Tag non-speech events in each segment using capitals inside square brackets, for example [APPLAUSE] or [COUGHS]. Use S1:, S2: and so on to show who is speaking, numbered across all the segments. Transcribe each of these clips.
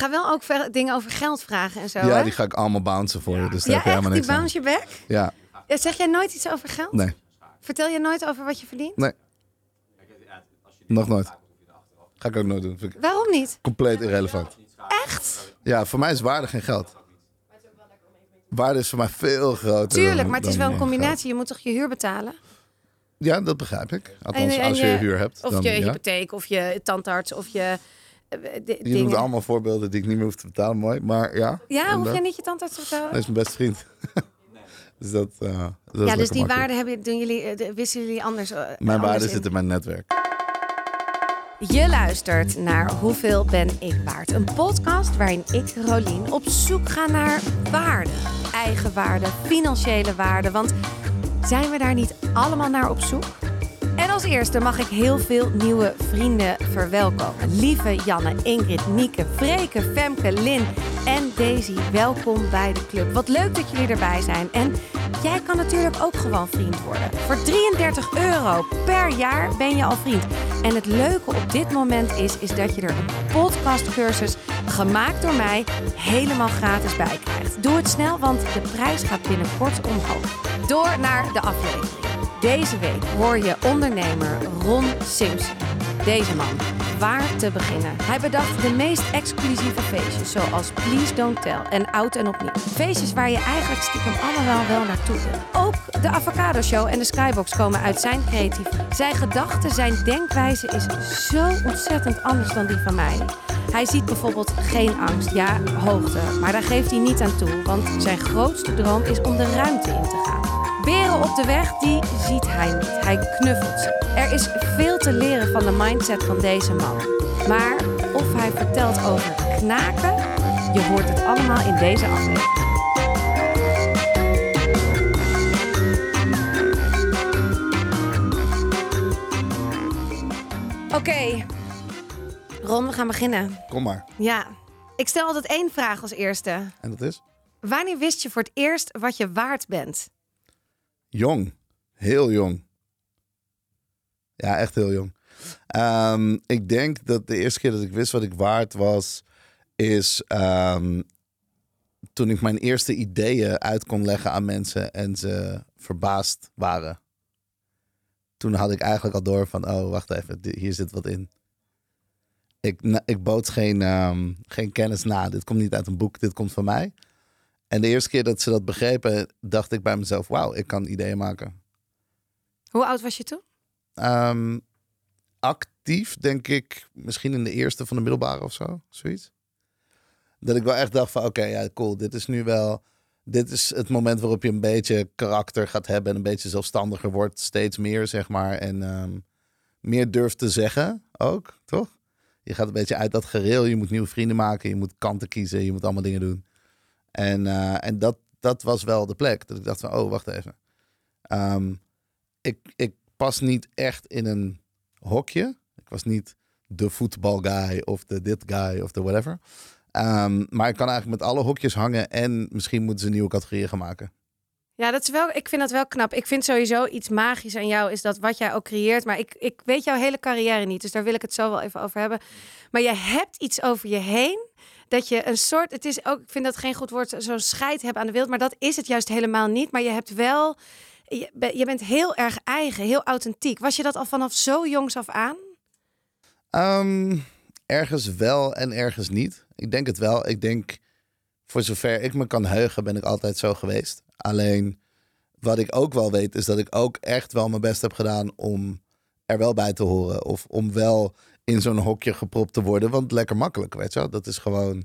S1: Ga wel ook dingen over geld vragen en zo.
S2: ja,
S1: hè?
S2: die ga ik allemaal bouncen voor je. Dus daar
S1: ja
S2: heb je helemaal
S1: Die
S2: niks aan.
S1: bounce je back?
S2: Ja,
S1: Ja, zeg jij nooit iets over geld?
S2: nee,
S1: Vertel je nooit over wat je verdient?
S2: nee. Nog nooit. Ga ik ook nooit doen. Vind ik
S1: Waarom niet?
S2: compleet irrelevant.
S1: Echt?
S2: Ja, voor mij is waarde geen geld. Waarde is voor mij veel groter.
S1: Tuurlijk, maar het is wel een combinatie. Je moet toch je huur betalen?
S2: Ja, dat begrijp ik. Althans,
S1: En- en
S2: als je, huur hebt.
S1: Of
S2: dan,
S1: je
S2: ja.
S1: hypotheek, of je tandarts, of je
S2: Je
S1: dingen.
S2: noemt allemaal voorbeelden die ik niet meer hoef te betalen. Mooi, maar ja.
S1: Ja, hoef je niet je tandarts te betalen?
S2: Hij is mijn beste vriend. [LAUGHS] dus dat, eh, dat is
S1: ja, dus die
S2: makkelijk.
S1: waarde hebben, doen jullie, eh, wisten jullie anders? eh,
S2: Mijn
S1: anders
S2: waarde
S1: in?
S2: zit in mijn netwerk.
S1: Je luistert naar Hoeveel ben ik waard? Een podcast waarin ik, Rolien, op zoek ga naar waarde. Eigen waarde, financiële waarde. Want zijn we daar niet allemaal naar op zoek? En als eerste mag ik heel veel nieuwe vrienden verwelkomen. Lieve Janne, Ingrid, Nieke, Freke, Femke, Lin en Daisy. Welkom bij de club. Wat leuk dat jullie erbij zijn. En jij kan natuurlijk ook gewoon vriend worden. Voor 33 euro per jaar ben je al vriend. En het leuke op dit moment is, is dat je er een podcastcursus gemaakt door mij helemaal gratis bij krijgt. Doe het snel, want de prijs gaat binnenkort omhoog. Door naar de aflevering. Deze week hoor je ondernemer Ron Simpson. Deze man, waar te beginnen? Hij bedacht de meest exclusieve feestjes, zoals Please Don't Tell en Oud en Opnieuw. Feestjes waar je eigenlijk stiekem allemaal wel naartoe wil. Ook de Avocado Show en de Skybox komen uit zijn creatief. Zijn gedachten, zijn denkwijze is zo ontzettend anders dan die van mij. Hij ziet bijvoorbeeld geen angst, ja, hoogte, maar daar geeft hij niet aan toe, want zijn grootste droom is om de ruimte in te gaan. Beren op de weg, die ziet hij niet. Hij knuffelt ze. Er is veel te leren van de mindset van deze man. Maar of hij vertelt over knaken, je hoort het allemaal in deze aflevering. Oké, Ron, we gaan beginnen.
S2: Kom maar.
S1: Ja, ik stel altijd één vraag als eerste.
S2: En dat is?
S1: Wanneer wist je voor het eerst wat je waard bent?
S2: Jong. Heel jong. Ja, echt heel jong. Ehm, ik denk dat de eerste keer dat ik wist wat ik waard was, is ehm, toen ik mijn eerste ideeën uit kon leggen aan mensen en ze verbaasd waren. Toen had ik eigenlijk al door van, oh, wacht even, hier zit wat in. Ik, ik bood geen, ehm, geen kennis na. Dit komt niet uit een boek, dit komt van mij. En de eerste keer dat ze dat begrepen, dacht ik bij mezelf, wauw, ik kan ideeën maken.
S1: Hoe oud was je toen?
S2: Ehm, actief, denk ik, misschien in de eerste van de middelbare of zo, zoiets. Dat ik wel echt dacht van, oké, ja, cool, dit is nu wel... Dit is het moment waarop je een beetje karakter gaat hebben en een beetje zelfstandiger wordt, steeds meer, zeg maar. En ehm, meer durft te zeggen ook, toch? Je gaat een beetje uit dat gereel, je moet nieuwe vrienden maken, je moet kanten kiezen, je moet allemaal dingen doen. En, eh, en dat, dat was wel de plek. Dat ik dacht van, oh, wacht even. Ehm, ik, ik pas niet echt in een hokje. Ik was niet de voetbalguy of de dit guy of de whatever. Ehm, maar ik kan eigenlijk met alle hokjes hangen en misschien moeten ze nieuwe categorieën gaan maken.
S1: Ja, dat is wel, ik vind dat wel knap. Ik vind sowieso iets magisch aan jou is dat wat jij ook creëert. Maar ik, ik weet jouw hele carrière niet, dus daar wil ik het zo wel even over hebben. Maar je hebt iets over je heen. Dat je een soort, het is ook, ik vind dat geen goed woord, zo'n scheid hebben aan de wereld. Maar dat is het juist helemaal niet. Maar je hebt wel, je, be- je bent heel erg eigen, heel authentiek. Was je dat al vanaf zo jongs af aan?
S2: Ehm, ergens wel en ergens niet. Ik denk het wel. Ik denk, voor zover ik me kan heugen, ben ik altijd zo geweest. Alleen, wat ik ook wel weet, is dat ik ook echt wel mijn best heb gedaan om er wel bij te horen. Of om wel in zo'n hokje gepropt te worden. Want lekker makkelijk, weet je wel. Dat is gewoon...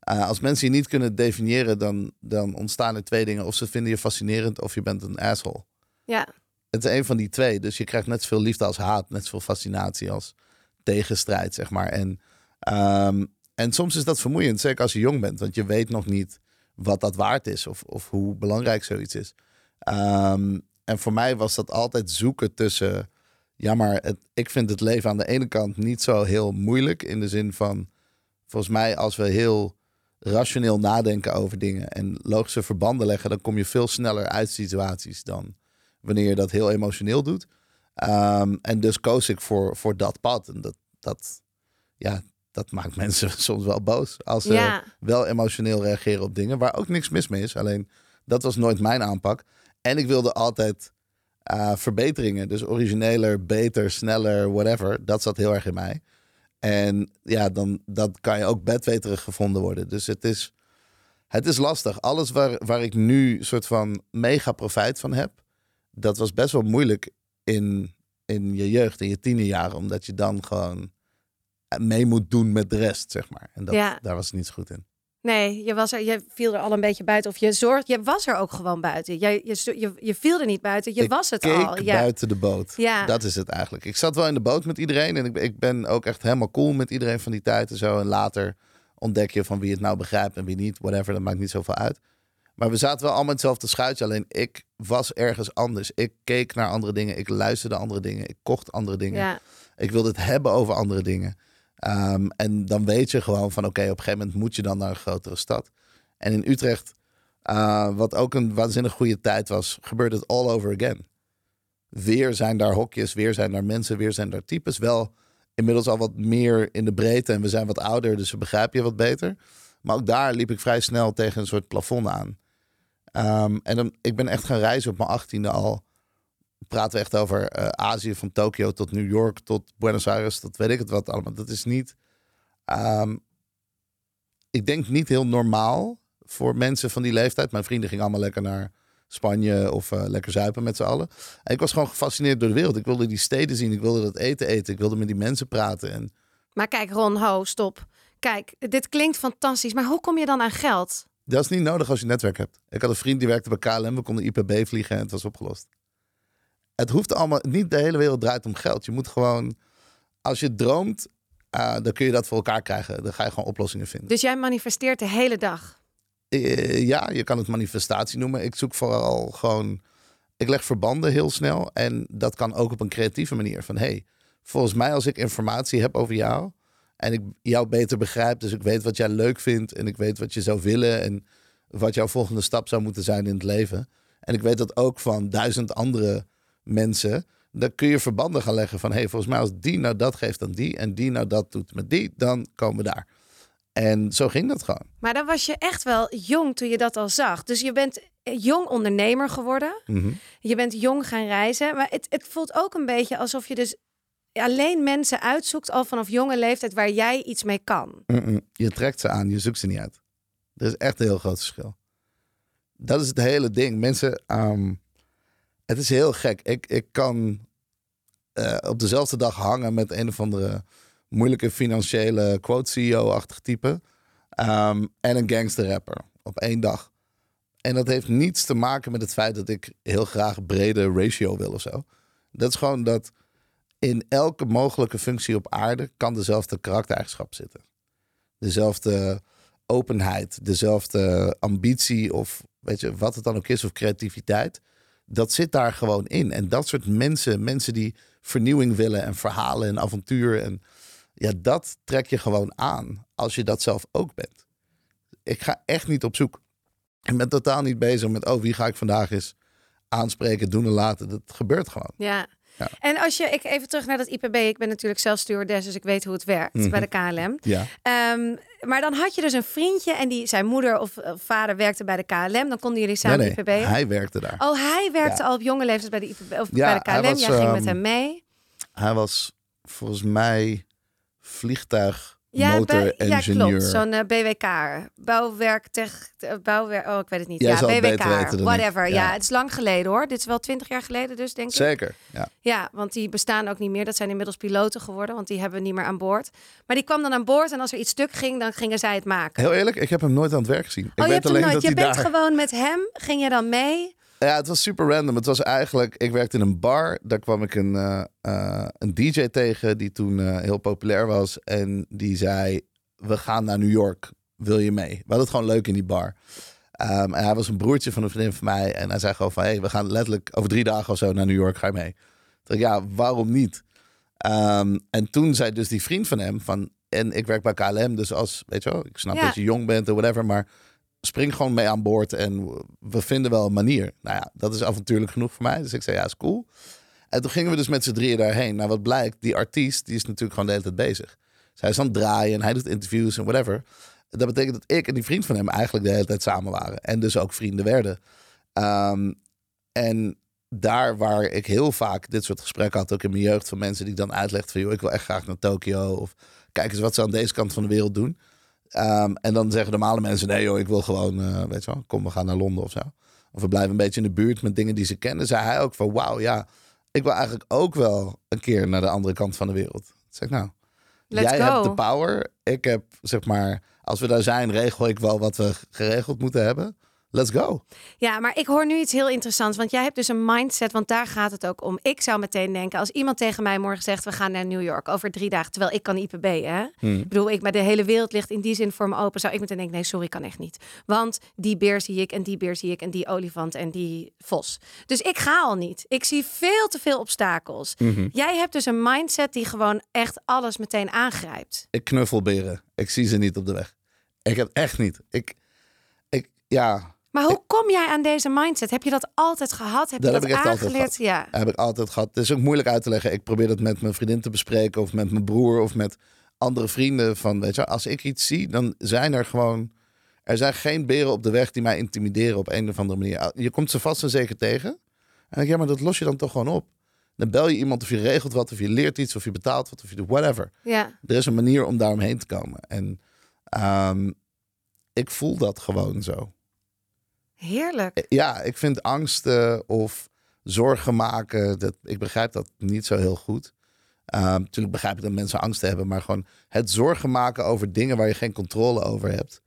S2: eh, als mensen je niet kunnen definiëren, dan, dan ontstaan er twee dingen. Of ze vinden je fascinerend, of je bent een asshole.
S1: Ja,
S2: Het is een van die twee. Dus je krijgt net zoveel liefde als haat. Net zoveel fascinatie als tegenstrijd, zeg maar. En, ehm, en soms is dat vermoeiend, zeker als je jong bent. Want je weet nog niet wat dat waard is. Of, of hoe belangrijk zoiets is. Ehm, en voor mij was dat altijd zoeken tussen... Ja, maar het, ik vind het leven aan de ene kant niet zo heel moeilijk. In de zin van, volgens mij als we heel rationeel nadenken over dingen... en logische verbanden leggen... dan kom je veel sneller uit situaties dan wanneer je dat heel emotioneel doet. Ehm, en dus koos ik voor, voor dat pad. En dat, dat, ja, dat maakt [LAUGHS] mensen soms wel boos. Als ze
S1: Ja.
S2: wel emotioneel reageren op dingen. Waar ook niks mis mee is. Alleen dat was nooit mijn aanpak. En ik wilde altijd eh, verbeteringen. Dus origineler, beter, sneller, whatever. Dat zat heel erg in mij. En ja, dan dat kan je ook bedweterig gevonden worden. Dus het is, het is lastig. Alles waar, waar ik nu soort van mega profijt van heb, dat was best wel moeilijk in, in je jeugd, in je tienerjaren. Omdat je dan gewoon mee moet doen met de rest, zeg maar. En dat,
S1: Ja.
S2: daar was het niet zo goed in.
S1: Nee, je, was er, je viel er al een beetje buiten. Of je zorgt, je was er ook gewoon buiten. Je, je, je, je viel er niet buiten, je
S2: Ik
S1: was het al. Ja.
S2: buiten de boot.
S1: Ja.
S2: Dat is het eigenlijk. Ik zat wel in de boot met iedereen. En ik, ben- ik ben ook echt helemaal cool met iedereen van die tijd en zo. En later ontdek je van wie het nou begrijpt en wie niet. Whatever, dat maakt niet zoveel uit. Maar we zaten wel allemaal in hetzelfde schuitje. Alleen ik was ergens anders. Ik keek naar andere dingen. Ik luisterde andere dingen. Ik kocht andere dingen.
S1: Ja.
S2: Ik wilde het hebben over andere dingen. Ehm, en dan weet je gewoon van oké, op een gegeven moment moet je dan naar een grotere stad. En in Utrecht, eh, wat ook een waanzinnig goede tijd was, gebeurde het all over again. Weer zijn daar hokjes, weer zijn daar mensen, weer zijn daar types. Wel inmiddels al wat meer in de breedte en we zijn wat ouder, dus we begrijpen je wat beter. Maar ook daar liep ik vrij snel tegen een soort plafond aan. Ehm, en ik ben echt gaan reizen op mijn achttiende al. Praten we echt over eh, Azië, van Tokio tot New York, tot Buenos Aires, tot weet ik het wat allemaal. Dat is niet, ehm, ik denk niet heel normaal voor mensen van die leeftijd. Mijn vrienden gingen allemaal lekker naar Spanje of eh, lekker zuipen met z'n allen. En ik was gewoon gefascineerd door de wereld. Ik wilde die steden zien, ik wilde dat eten eten, ik wilde met die mensen praten. En
S1: Maar kijk, Ron, ho, stop. Kijk, dit klinkt fantastisch, maar hoe kom je dan aan geld?
S2: dat is niet nodig als je netwerk hebt. Ik had een vriend die werkte bij KLM, we konden IPB vliegen en het was opgelost. Het hoeft allemaal, niet de hele wereld draait om geld. Je moet gewoon, als je droomt, eh, dan kun je dat voor elkaar krijgen. Dan ga je gewoon oplossingen vinden.
S1: Dus jij manifesteert de hele dag.
S2: Eh, ja, je kan het manifestatie noemen. Ik zoek vooral gewoon. Ik leg verbanden heel snel. En dat kan ook op een creatieve manier. Van hey, volgens mij, als ik informatie heb over jou. En ik jou beter begrijp. Dus ik weet wat jij leuk vindt. En ik weet wat je zou willen. En wat jouw volgende stap zou moeten zijn in het leven. En ik weet dat ook van duizend andere mensen. Dan kun je verbanden gaan leggen van hey, volgens mij, als die nou dat geeft aan die. En die nou dat doet met die. Dan komen we daar. En zo ging dat gewoon.
S1: Maar dan was je echt wel jong toen je dat al zag. Dus je bent jong ondernemer geworden.
S2: Mhm.
S1: Je bent jong gaan reizen. Maar het, het voelt ook een beetje alsof je dus alleen mensen uitzoekt al vanaf jonge leeftijd waar jij iets mee kan.
S2: Je trekt ze aan, je zoekt ze niet uit. Er is echt een heel groot verschil. Dat is het hele ding. Mensen, ehm, het is heel gek. Ik, ik kan eh, op dezelfde dag hangen met een of andere moeilijke financiële quote CEO-achtig type. ehm, en een gangster rapper op één dag. En dat heeft niets te maken met het feit dat ik heel graag brede ratio wil of zo. Dat is gewoon dat in elke mogelijke functie op aarde kan dezelfde karaktereigenschap zitten. Dezelfde openheid, dezelfde ambitie of weet je, wat het dan ook is, of creativiteit. Dat zit daar gewoon in. En dat soort mensen, mensen die vernieuwing willen en verhalen en avontuur. En ja, dat trek je gewoon aan als je dat zelf ook bent. Ik ga echt niet op zoek. Ik ben totaal niet bezig met, oh, wie ga ik vandaag eens aanspreken, doen en laten. Dat gebeurt gewoon.
S1: Ja.
S2: Ja.
S1: En als je, ik even terug naar dat IPB. Ik ben natuurlijk zelf stewardess, dus ik weet hoe het werkt
S2: Mhm.
S1: bij de KLM.
S2: Ja,
S1: Ehm, maar dan had je dus een vriendje en die zijn moeder of vader werkte bij de KLM. Dan konden jullie samen
S2: nee, nee,
S1: IPB.
S2: hij werkte daar.
S1: Oh, hij werkte
S2: Ja.
S1: al op jonge leeftijd bij de IPB of
S2: Ja,
S1: bij de KLM.
S2: was,
S1: Jij ging met
S2: ehm,
S1: hem mee.
S2: Hij was volgens mij vliegtuig
S1: Ja, ja klopt. Zo'n eh, BWK. Bouwwerk, tech, eh, bouwwerk. Oh, ik weet het niet.
S2: Jij
S1: ja, BWK. Whatever.
S2: ik.
S1: Ja.
S2: Ja.
S1: het is lang geleden hoor. Dit is wel twintig jaar geleden dus, denk ik.
S2: Zeker, ja.
S1: Ja, want die bestaan ook niet meer. Dat zijn inmiddels piloten geworden, want die hebben we niet meer aan boord. Maar die kwam dan aan boord en als er iets stuk ging, dan gingen zij het maken.
S2: Heel eerlijk, ik heb hem nooit aan het werk gezien. Ik
S1: oh, je
S2: weet
S1: hebt hem nooit.
S2: dat
S1: Je bent
S2: daar...
S1: gewoon met hem, ging je dan mee?
S2: Ja, het was super random. Het was eigenlijk, ik werkte in een bar. Daar kwam ik een, eh, eh, een DJ tegen die toen eh, heel populair was. En die zei, we gaan naar New York. Wil je mee? We hadden het gewoon leuk in die bar. Ehm, en hij was een broertje van een vriendin van mij. En hij zei gewoon van, hey, we gaan letterlijk over drie dagen of zo naar New York. Ga je mee? Toen dacht ik, ja, waarom niet? Ehm, en toen zei dus die vriend van hem van, en ik werk bij KLM, dus als, weet je wel, ik snap
S1: Ja.
S2: dat je jong bent of whatever, maar spring gewoon mee aan boord en we vinden wel een manier. Nou ja, dat is avontuurlijk genoeg voor mij. Dus ik zei, ja, is cool. En toen gingen we dus met z'n drieën daarheen. Nou, wat blijkt, die artiest, die is natuurlijk gewoon de hele tijd bezig. Zij is aan het draaien en hij doet interviews en whatever. Dat betekent dat ik en die vriend van hem eigenlijk de hele tijd samen waren. En dus ook vrienden werden. Ehm, en daar waar ik heel vaak dit soort gesprekken had, ook in mijn jeugd, van mensen die dan uitlegden van, joh, ik wil echt graag naar Tokio. Of kijk eens wat ze aan deze kant van de wereld doen. Ehm, en dan zeggen normale mensen, nee joh, ik wil gewoon, uh, weet je wel, kom, we gaan naar Londen of zo. Of we blijven een beetje in de buurt met dingen die ze kennen. Zei hij ook van, wauw, ja, ik wil eigenlijk ook wel een keer naar de andere kant van de wereld. Zeg nou,
S1: Let's
S2: jij
S1: go.
S2: hebt de power. Ik heb, zeg maar, als we daar zijn, regel ik wel wat we geregeld moeten hebben. Let's go.
S1: Ja, maar ik hoor nu iets heel interessants. Want jij hebt dus een mindset, want daar gaat het ook om. Ik zou meteen denken, als iemand tegen mij morgen zegt... we gaan naar New York over drie dagen, terwijl ik kan IPB, hè?
S2: Hmm.
S1: Ik bedoel, ik, maar de hele wereld ligt in die zin voor me open. Zou ik meteen denken, nee, sorry, kan echt niet. Want die beer zie ik en die beer zie ik en die olifant en die vos. Dus ik ga al niet. Ik zie veel te veel obstakels.
S2: Mhm.
S1: Jij hebt dus een mindset die gewoon echt alles meteen aangrijpt.
S2: Ik knuffel beren. Ik zie ze niet op de weg. Ik heb echt niet. Ik, ik ja,
S1: Maar hoe kom jij aan deze mindset? Heb je dat altijd gehad? Heb
S2: Dat
S1: je
S2: heb
S1: dat
S2: ik echt altijd
S1: aangeleerd? Ja.
S2: heb ik altijd gehad. Het is ook moeilijk uit te leggen. Ik probeer dat met mijn vriendin te bespreken of met mijn broer of met andere vrienden. Van, weet je, als ik iets zie, dan zijn er gewoon. Er zijn geen beren op de weg die mij intimideren op een of andere manier. Je komt ze vast en zeker tegen. En dan denk ik, ja, maar dat los je dan toch gewoon op. Dan bel je iemand of je regelt wat, of je leert iets, of je betaalt wat, of je doet whatever.
S1: ja.
S2: Er is een manier om daaromheen te komen. En ehm, ik voel dat gewoon zo.
S1: Heerlijk.
S2: Ja, ik vind angsten of zorgen maken, dat, ik begrijp dat niet zo heel goed. Ehm, natuurlijk begrijp ik dat mensen angst hebben, maar gewoon het zorgen maken over dingen waar je geen controle over hebt.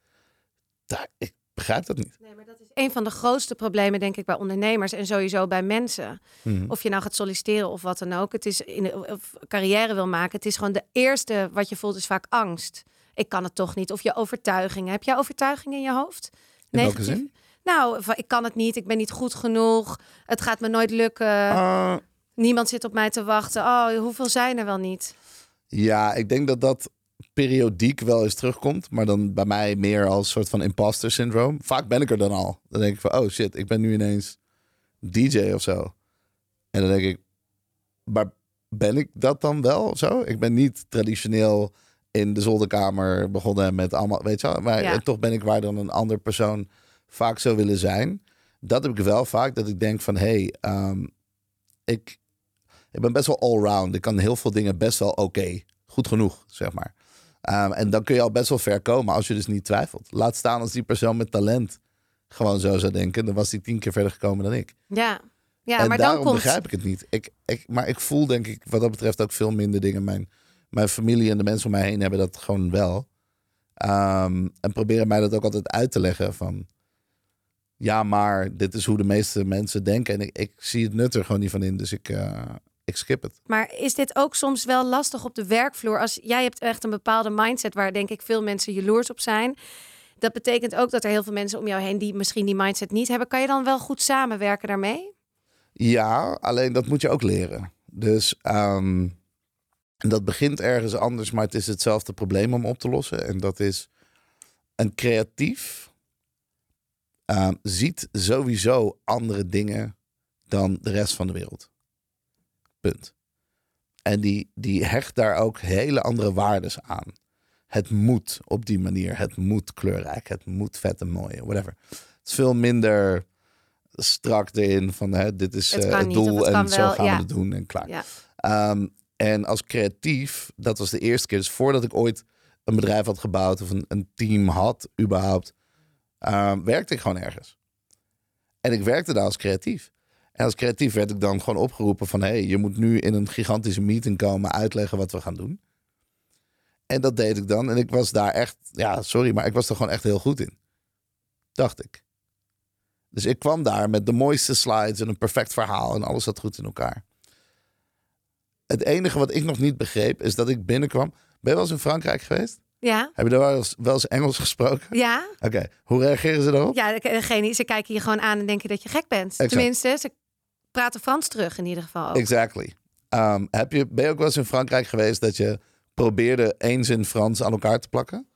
S2: Daar, ik begrijp dat niet.
S1: Nee, maar dat is een van de grootste problemen, denk ik, bij ondernemers en sowieso bij mensen.
S2: Mhm.
S1: Of je nou gaat solliciteren of wat dan ook. Het is in of carrière wil maken. Het is gewoon de eerste wat je voelt is vaak angst. Ik kan het toch niet. Of je overtuigingen. Heb jij overtuigingen in je hoofd?
S2: In welke zin?
S1: Nou, ik kan het niet. Ik ben niet goed genoeg. Het gaat me nooit lukken.
S2: Ah,
S1: Niemand zit op mij te wachten. Oh, hoeveel zijn er wel niet?
S2: ja, ik denk dat dat periodiek wel eens terugkomt, maar dan bij mij meer als soort van imposter syndroom. Vaak ben ik er dan al. Dan denk ik van, oh shit, ik ben nu ineens DJ of zo. En dan denk ik, maar ben ik dat dan wel zo? Ik ben niet traditioneel in de zolderkamer begonnen met allemaal, weet je wel. Maar
S1: Ja.
S2: toch ben ik waar dan een ander persoon vaak zou willen zijn. Dat heb ik wel vaak, dat ik denk van, hé, hey, ehm, ik, ik ben best wel allround. Ik kan heel veel dingen best wel oké. Goed genoeg, zeg maar. Ehm, en dan kun je al best wel ver komen als je dus niet twijfelt. Laat staan als die persoon met talent gewoon zo zou denken. Dan was die tien keer verder gekomen dan ik.
S1: Ja, ja
S2: en
S1: maar
S2: daarom
S1: dan komt...
S2: begrijp ik het niet. Ik, ik, maar ik voel denk ik wat dat betreft ook veel minder dingen. Mijn, mijn familie en de mensen om mij heen hebben dat gewoon wel. Ehm, en proberen mij dat ook altijd uit te leggen van... Ja, maar dit is hoe de meeste mensen denken. En ik, ik zie het nut er gewoon niet van in. Dus ik, eh, ik skip het.
S1: Maar is dit ook soms wel lastig op de werkvloer? Als jij hebt echt een bepaalde mindset waar denk ik veel mensen jaloers op zijn. Dat betekent ook dat er heel veel mensen om jou heen die misschien die mindset niet hebben. Kan je dan wel goed samenwerken daarmee?
S2: Ja, alleen dat moet je ook leren. Dus ehm, dat begint ergens anders, maar het is hetzelfde probleem om op te lossen. En dat is een creatief ehm, ziet sowieso andere dingen dan de rest van de wereld. Punt. En die, die hecht daar ook hele andere waardes aan. Het moet op die manier. Het moet kleurrijk. Het moet vet en mooi. Whatever. Het is veel minder strak erin van hè, dit is
S1: Het
S2: eh,
S1: niet,
S2: doel
S1: het
S2: en zo
S1: wel,
S2: gaan
S1: ja.
S2: we het doen en klaar.
S1: Ja.
S2: Ehm, en als creatief, dat was de eerste keer. Dus voordat ik ooit een bedrijf had gebouwd of een, een team had, überhaupt, ehm, werkte ik gewoon ergens. En ik werkte daar als creatief. En als creatief werd ik dan gewoon opgeroepen van... hé, hey, je moet nu in een gigantische meeting komen uitleggen wat we gaan doen. En dat deed ik dan. En ik was daar echt, ja, sorry, maar ik was er gewoon echt heel goed in. Dacht ik. Dus ik kwam daar met de mooiste slides en een perfect verhaal en alles zat goed in elkaar. Het enige wat ik nog niet begreep is dat ik binnenkwam. Ben je wel eens in Frankrijk geweest?
S1: Ja?
S2: Heb je daar wel eens, wel eens Engels gesproken?
S1: Ja?
S2: Oké, hoe reageren ze daarop?
S1: Ja, degene, ze kijken je gewoon aan en denken dat je gek bent.
S2: Exact.
S1: Tenminste, ze praten Frans terug in ieder geval. ook.
S2: Exactly. Um, heb je, ben je ook wel eens in Frankrijk geweest dat je probeerde één zin Frans aan elkaar te plakken?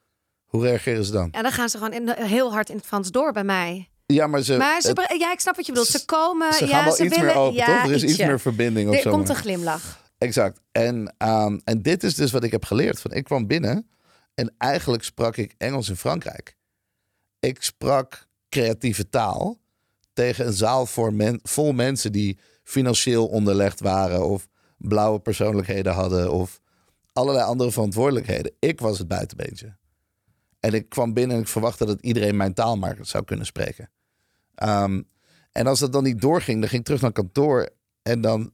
S2: Hoe reageren ze dan?
S1: En dan gaan ze gewoon in, heel hard in het Frans door bij mij.
S2: Ja, maar ze,
S1: Maar ze,
S2: het-
S1: ja, ik snap wat je bedoelt. Ze komen,
S2: ze
S1: ja,
S2: gaan wel
S1: ze
S2: iets
S1: willen,
S2: meer open,
S1: ja,
S2: toch? Er is iets meer verbinding of
S1: Er
S2: zo.
S1: komt een glimlach.
S2: Exact. En, ehm, en dit is dus wat ik heb geleerd. Van, ik kwam binnen en eigenlijk sprak ik Engels in Frankrijk. Ik sprak creatieve taal tegen een zaal voor vol mensen die financieel onderlegd waren of blauwe persoonlijkheden hadden of allerlei andere verantwoordelijkheden. Ik was het buitenbeentje. En ik kwam binnen en ik verwachtte dat iedereen mijn taal zou kunnen spreken. Ehm, en als dat dan niet doorging, dan ging ik terug naar kantoor en dan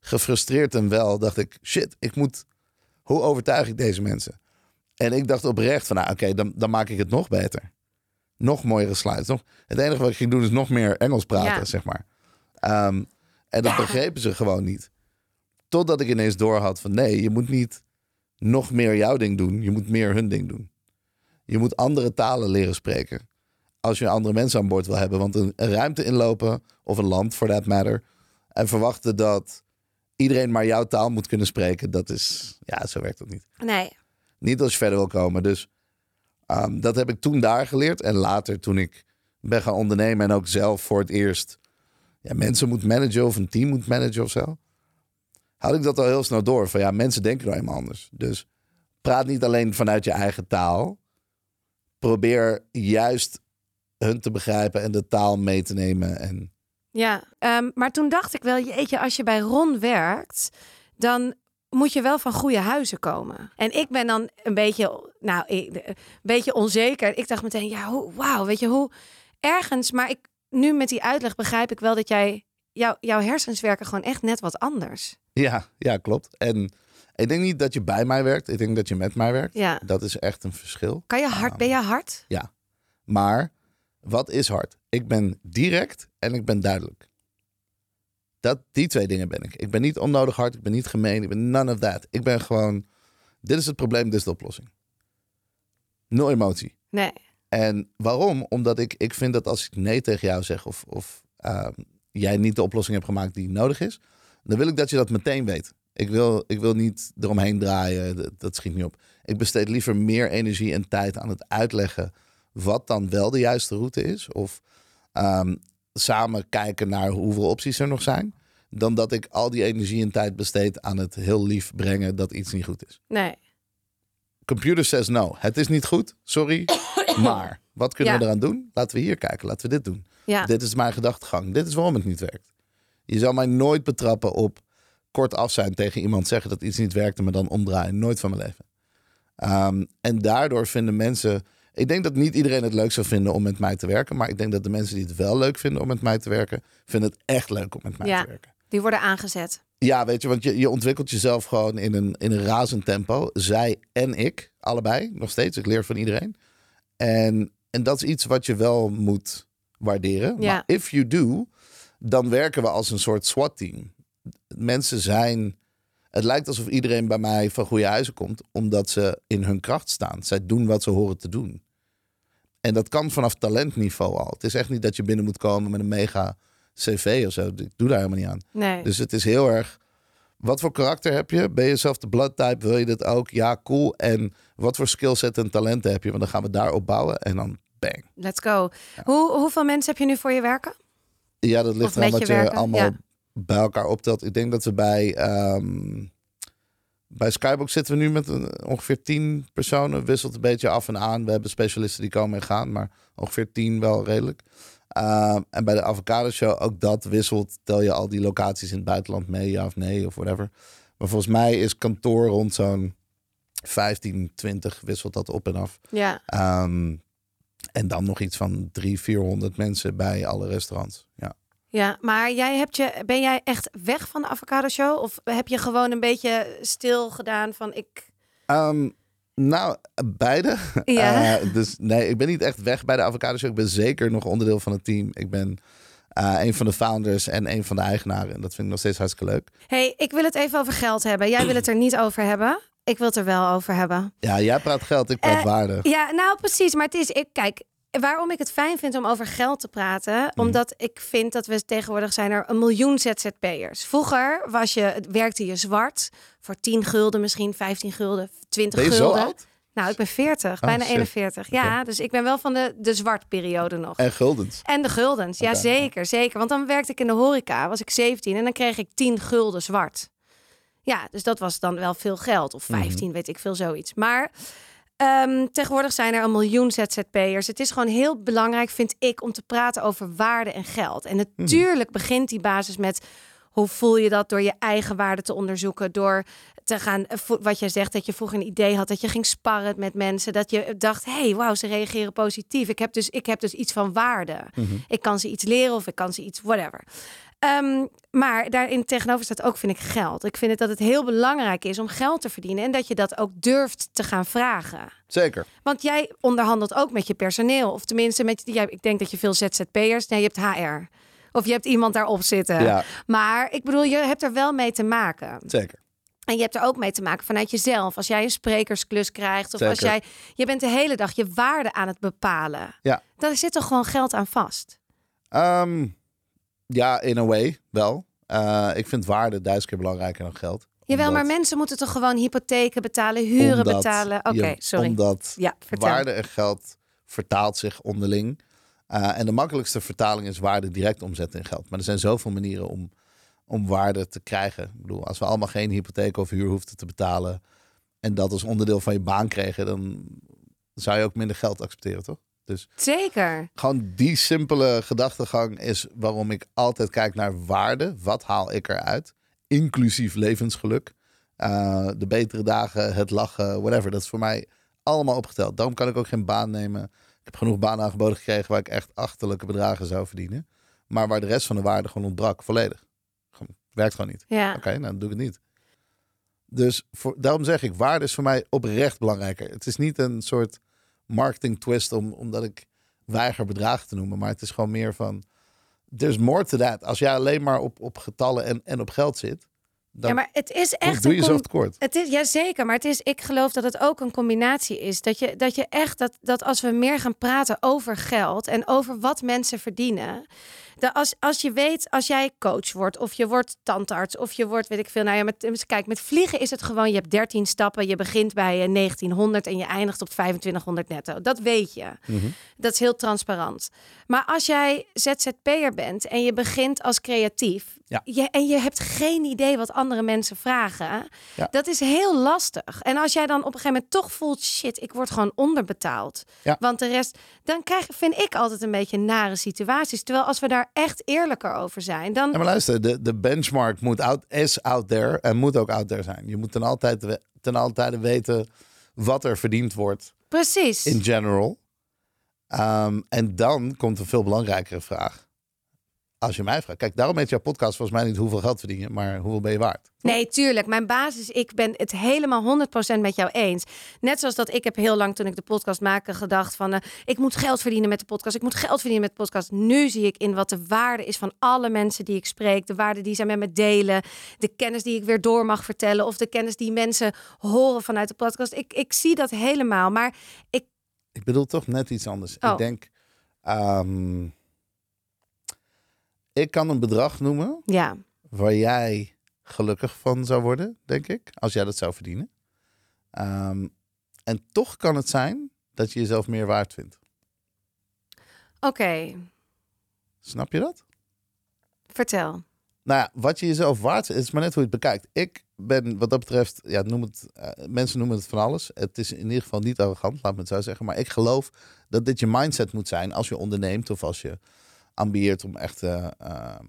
S2: gefrustreerd en wel dacht ik, shit, ik moet, hoe overtuig ik deze mensen? En ik dacht oprecht van, nou oké, dan, dan maak ik het nog beter. Nog mooiere slides. Nog, het enige wat ik ging doen is nog meer Engels praten,
S1: Ja.
S2: zeg maar. Ehm, en dat begrepen ze gewoon niet. Totdat ik ineens doorhad van nee, je moet niet nog meer jouw ding doen. Je moet meer hun ding doen. Je moet andere talen leren spreken. Als je andere mensen aan boord wil hebben. Want een, een ruimte inlopen, of een land for that matter. En verwachten dat iedereen maar jouw taal moet kunnen spreken. Dat is, ja, zo werkt dat niet.
S1: Nee.
S2: Niet als je verder wil komen. Dus ehm, dat heb ik toen daar geleerd. En later toen ik ben gaan ondernemen en ook zelf voor het eerst ja, mensen moet managen of een team moet managen of zo. Had ik dat al heel snel door. Van ja, mensen denken nou eenmaal anders. Dus praat niet alleen vanuit je eigen taal. Probeer juist hun te begrijpen en de taal mee te nemen. En
S1: Ja, ehm, maar toen dacht ik wel, jeetje, als je bij Ron werkt, dan moet je wel van goede huizen komen. En ik ben dan een beetje, nou, een beetje onzeker. Ik dacht meteen, ja, hoe, wauw, weet je hoe ergens. Maar ik nu met die uitleg begrijp ik wel dat jij, jou, jouw hersens werken gewoon echt net wat anders.
S2: ja, ja, klopt. En ik denk niet dat je bij mij werkt. Ik denk dat je met mij werkt.
S1: Ja.
S2: Dat is echt een verschil.
S1: Kan je hard, ben je hard?
S2: Ja. Maar wat is hard? Ik ben direct en ik ben duidelijk. Dat, die twee dingen ben ik. Ik ben niet onnodig hard, ik ben niet gemeen, ik ben none of that. Ik ben gewoon, dit is het probleem, dit is de oplossing. Nul emotie.
S1: Nee.
S2: En waarom? Omdat ik, ik vind dat als ik nee tegen jou zeg of, of ehm, jij niet de oplossing hebt gemaakt die nodig is, dan wil ik dat je dat meteen weet. Ik wil, ik wil niet eromheen draaien, dat, dat schiet niet op. Ik besteed liever meer energie en tijd aan het uitleggen wat dan wel de juiste route is. Of ehm, samen kijken naar hoeveel opties er nog zijn. Dan dat ik al die energie en tijd besteed aan het heel lief brengen dat iets niet goed is.
S1: Nee.
S2: Computer says no. Het is niet goed, sorry. [COUGHS] Maar wat kunnen
S1: Ja.
S2: we eraan doen? Laten we hier kijken, laten we dit doen.
S1: Ja.
S2: Dit is mijn gedachtegang. Dit is waarom het niet werkt. Je zal mij nooit betrappen op kort af zijn tegen iemand zeggen dat iets niet werkt en me dan omdraaien. Nooit van mijn leven. Ehm, en daardoor vinden mensen. Ik denk dat niet iedereen het leuk zou vinden om met mij te werken. Maar ik denk dat de mensen die het wel leuk vinden om met mij te werken, vinden het echt leuk om met mij
S1: Ja.
S2: te werken.
S1: Die worden aangezet.
S2: Ja, weet je, want je, je ontwikkelt jezelf gewoon in een, in een razend tempo. Zij en ik, allebei, nog steeds. Ik leer van iedereen. En, en dat is iets wat je wel moet waarderen.
S1: Ja.
S2: Maar if you do, dan werken we als een soort SWAT-team. Mensen zijn... Het lijkt alsof iedereen bij mij van goede huizen komt, omdat ze in hun kracht staan. Zij doen wat ze horen te doen. En dat kan vanaf talentniveau al. Het is echt niet dat je binnen moet komen met een mega cv of zo. Ik doe daar helemaal niet aan.
S1: Nee.
S2: Dus het is heel erg. Wat voor karakter heb je? Ben je zelf de blood type? Wil je dit ook? Ja, cool. En wat voor skillset en talenten heb je? Want dan gaan we daarop bouwen en dan bang.
S1: Let's go. Hoe, hoeveel mensen heb je nu voor je werken?
S2: Ja, dat ligt eraan
S1: met
S2: wat
S1: je
S2: allemaal
S1: ja.
S2: bij elkaar optelt. Ik denk dat we bij, ehm, bij Skybox zitten we nu met een, ongeveer 10 personen. Wisselt een beetje af en aan. We hebben specialisten die komen en gaan, maar ongeveer 10 wel redelijk. Ehm, en bij de Avocado Show, ook dat wisselt. Tel je al die locaties in het buitenland mee, ja of nee, of whatever. Maar volgens mij is kantoor rond zo'n 15, 20 wisselt dat op en af.
S1: Ja.
S2: Ehm, en dan nog iets van 300, 400 mensen bij alle restaurants. Ja.
S1: Ja, maar jij hebt je, ben jij echt weg van de avocado show? Of heb je gewoon een beetje stil gedaan van ik.
S2: Ehm, nou, beide.
S1: Ja.
S2: Eh, dus nee, ik ben niet echt weg bij de Avocado Show. Ik ben zeker nog onderdeel van het team. Ik ben eh, een van de founders en een van de eigenaren. En dat vind ik nog steeds hartstikke leuk.
S1: hey, ik wil het even over geld hebben. Jij wil het er niet over hebben. Ik wil het er wel over hebben.
S2: Ja, jij praat geld, ik praat
S1: Eh,
S2: waarde.
S1: Ja, nou precies. Maar het is, ik, kijk, waarom ik het fijn vind om over geld te praten, omdat ik vind dat we tegenwoordig zijn er een miljoen ZZP'ers. Vroeger was je, werkte je zwart voor 10 gulden, misschien 15 gulden, 20
S2: Ben je zo
S1: gulden.
S2: oud?
S1: Nou, ik ben 40, bijna
S2: shit.
S1: 41. Ja, dus ik ben wel van de, de zwartperiode nog.
S2: En guldens.
S1: En de guldens, ja zeker, zeker. Want dan werkte ik in de horeca, was ik 17 en dan kreeg ik 10 gulden zwart. Ja, dus dat was dan wel veel geld. Of
S2: Mhm.
S1: 15, weet ik veel, zoiets. Maar ehm, tegenwoordig zijn er een miljoen ZZP'ers. Het is gewoon heel belangrijk, vind ik, om te praten over waarde en geld. En
S2: Mhm.
S1: natuurlijk begint die basis met... Hoe voel je dat door je eigen waarde te onderzoeken? Door te gaan, eh, wat jij zegt, dat je vroeger een idee had, dat je ging sparren met mensen, dat je dacht, hey, wauw, ze reageren positief. Ik heb dus, ik heb dus iets van waarde.
S2: Mhm.
S1: Ik kan ze iets leren of ik kan ze iets, whatever. Ehm, maar daarin tegenover staat ook, vind ik, geld. Ik vind het dat het heel belangrijk is om geld te verdienen en dat je dat ook durft te gaan vragen.
S2: Zeker.
S1: Want jij onderhandelt ook met je personeel, of tenminste met, jij, ik denk dat je veel ZZP'ers, nee, je hebt HR. Of je hebt iemand daarop zitten.
S2: Ja,
S1: Maar ik bedoel, je hebt er wel mee te maken.
S2: zeker.
S1: En je hebt er ook mee te maken vanuit jezelf. Als jij een sprekersklus krijgt, of als jij, je bent de hele dag je waarde aan het bepalen.
S2: Ja.
S1: Daar zit toch gewoon geld aan vast.
S2: Ehm, ja, in a way wel. Eh, ik vind waarde duizend keer belangrijker dan geld.
S1: Jawel,
S2: Omdat-
S1: maar mensen moeten toch gewoon hypotheken betalen, huren
S2: omdat
S1: betalen. Oké, sorry.
S2: Omdat
S1: Ja,
S2: waarde en geld vertaalt zich onderling. Eh, en de makkelijkste vertaling is waarde direct omzetten in geld. Maar er zijn zoveel manieren om, om waarde te krijgen. Ik bedoel, als we allemaal geen hypotheek of huur hoefden te betalen... en dat als onderdeel van je baan kregen... dan zou je ook minder geld accepteren, toch? Dus
S1: Zeker.
S2: gewoon die simpele gedachtegang is waarom ik altijd kijk naar waarde. Wat haal ik eruit? Inclusief levensgeluk. Eh, de betere dagen, het lachen, whatever. Dat is voor mij allemaal opgeteld. Daarom kan ik ook geen baan nemen. Ik heb genoeg banen aangeboden gekregen waar ik echt achterlijke bedragen zou verdienen. Maar waar de rest van de waarde gewoon ontbrak, volledig. Gewoon, werkt gewoon niet.
S1: Ja.
S2: Oké, nou dan doe ik het niet. Dus voor, daarom zeg ik, waarde is voor mij oprecht belangrijker. Het is niet een soort marketing twist om, omdat ik weiger bedragen te noemen. Maar het is gewoon meer van, there's more to that. Als jij alleen maar op, op getallen en, en op geld zit, dan
S1: ja, maar het is echt
S2: doe je tekort.
S1: Het is, ja, zeker. Maar het is, ik geloof dat het ook een combinatie is. Dat je, dat je echt, dat, dat als we meer gaan praten over geld en over wat mensen verdienen. Als, als je weet, als jij coach wordt of je wordt tandarts of je wordt, weet ik veel. Nou ja, met, kijk, met vliegen is het gewoon, je hebt 13 stappen. Je begint bij eh, 1900 en je eindigt op 2500 netto. Dat weet je.
S2: Mhm.
S1: Dat is heel transparant. Maar als jij ZZP'er bent en je begint als creatief
S2: Ja.
S1: je, en je hebt geen idee wat andere mensen vragen,
S2: Ja.
S1: dat is heel lastig. En als jij dan op een gegeven moment toch voelt, shit, ik word gewoon onderbetaald.
S2: Ja.
S1: Want de rest, dan krijg, vind ik altijd een beetje nare situaties. Terwijl als we daar echt eerlijker over zijn, dan...
S2: Ja, maar luister, de, de benchmark moet out, is out there en moet ook out there zijn. Je moet ten altijd, ten alle tijde weten wat er verdiend wordt
S1: Precies.
S2: in general. Ehm, en dan komt een veel belangrijkere vraag. Als je mij vraagt. Kijk, daarom heet jouw podcast volgens mij niet hoeveel geld verdien je, maar hoeveel ben je waard.
S1: Nee, tuurlijk. Mijn basis, ik ben het helemaal 100% met jou eens. Net zoals dat ik heb heel lang toen ik de podcast maakte gedacht van... eh, ik moet geld verdienen met de podcast, ik moet geld verdienen met de podcast. Nu zie ik in wat de waarde is van alle mensen die ik spreek. De waarde die zij met me delen. De kennis die ik weer door mag vertellen. Of de kennis die mensen horen vanuit de podcast. Ik, ik zie dat helemaal. Maar ik,
S2: Ik bedoel toch net iets anders.
S1: Oh.
S2: Ik denk, ehm, ik kan een bedrag noemen
S1: ja,
S2: waar jij gelukkig van zou worden, denk ik, als jij dat zou verdienen. Ehm, en toch kan het zijn dat je jezelf meer waard vindt.
S1: oké.
S2: Snap je dat?
S1: Vertel.
S2: Nou ja, wat je jezelf waard is, is maar net hoe je het bekijkt. Ik ben wat dat betreft, ja, noem het, eh, mensen noemen het van alles. Het is in ieder geval niet arrogant, laat me het zo zeggen. Maar ik geloof dat dit je mindset moet zijn als je onderneemt of als je ambieert om echt eh, ehm,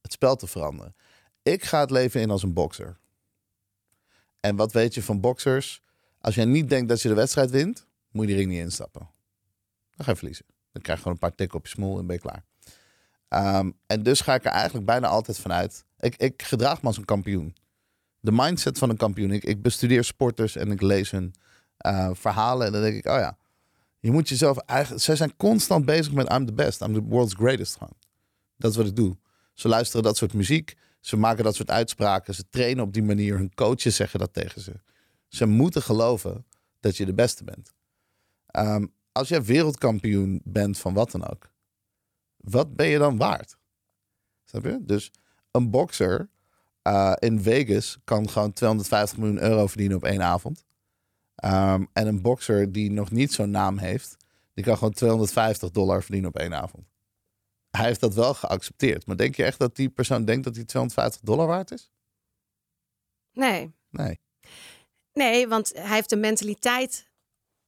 S2: het spel te veranderen. Ik ga het leven in als een bokser. En wat weet je van boksers? Als jij niet denkt dat je de wedstrijd wint, moet je die ring niet instappen. Dan ga je verliezen. Dan krijg je gewoon een paar tikken op je smoel en ben je klaar. Ehm, en dus ga ik er eigenlijk bijna altijd vanuit. Ik, ik gedraag me als een kampioen. De mindset van een kampioen. Ik, bestudeer sporters en ik lees hun eh, verhalen. En dan denk ik, oh ja, je moet jezelf eigenlijk. Zij zijn constant bezig met I'm the best. I'm the world's greatest. Dat is wat ik doe. Ze luisteren dat soort muziek. Ze maken dat soort uitspraken. Ze trainen op die manier. Hun coaches zeggen dat tegen ze. Ze moeten geloven dat je de beste bent. Ehm, als jij wereldkampioen bent van wat dan ook, wat ben je dan waard? Snap je? Dus een bokser eh, in Vegas kan gewoon 250 miljoen euro verdienen op één avond. Ehm, en een bokser die nog niet zo'n naam heeft, die kan gewoon 250 dollar verdienen op één avond. Hij heeft dat wel geaccepteerd. Maar denk je echt dat die persoon denkt dat hij 250 dollar waard is?
S1: Nee.
S2: Nee.
S1: Nee, want hij heeft de mentaliteit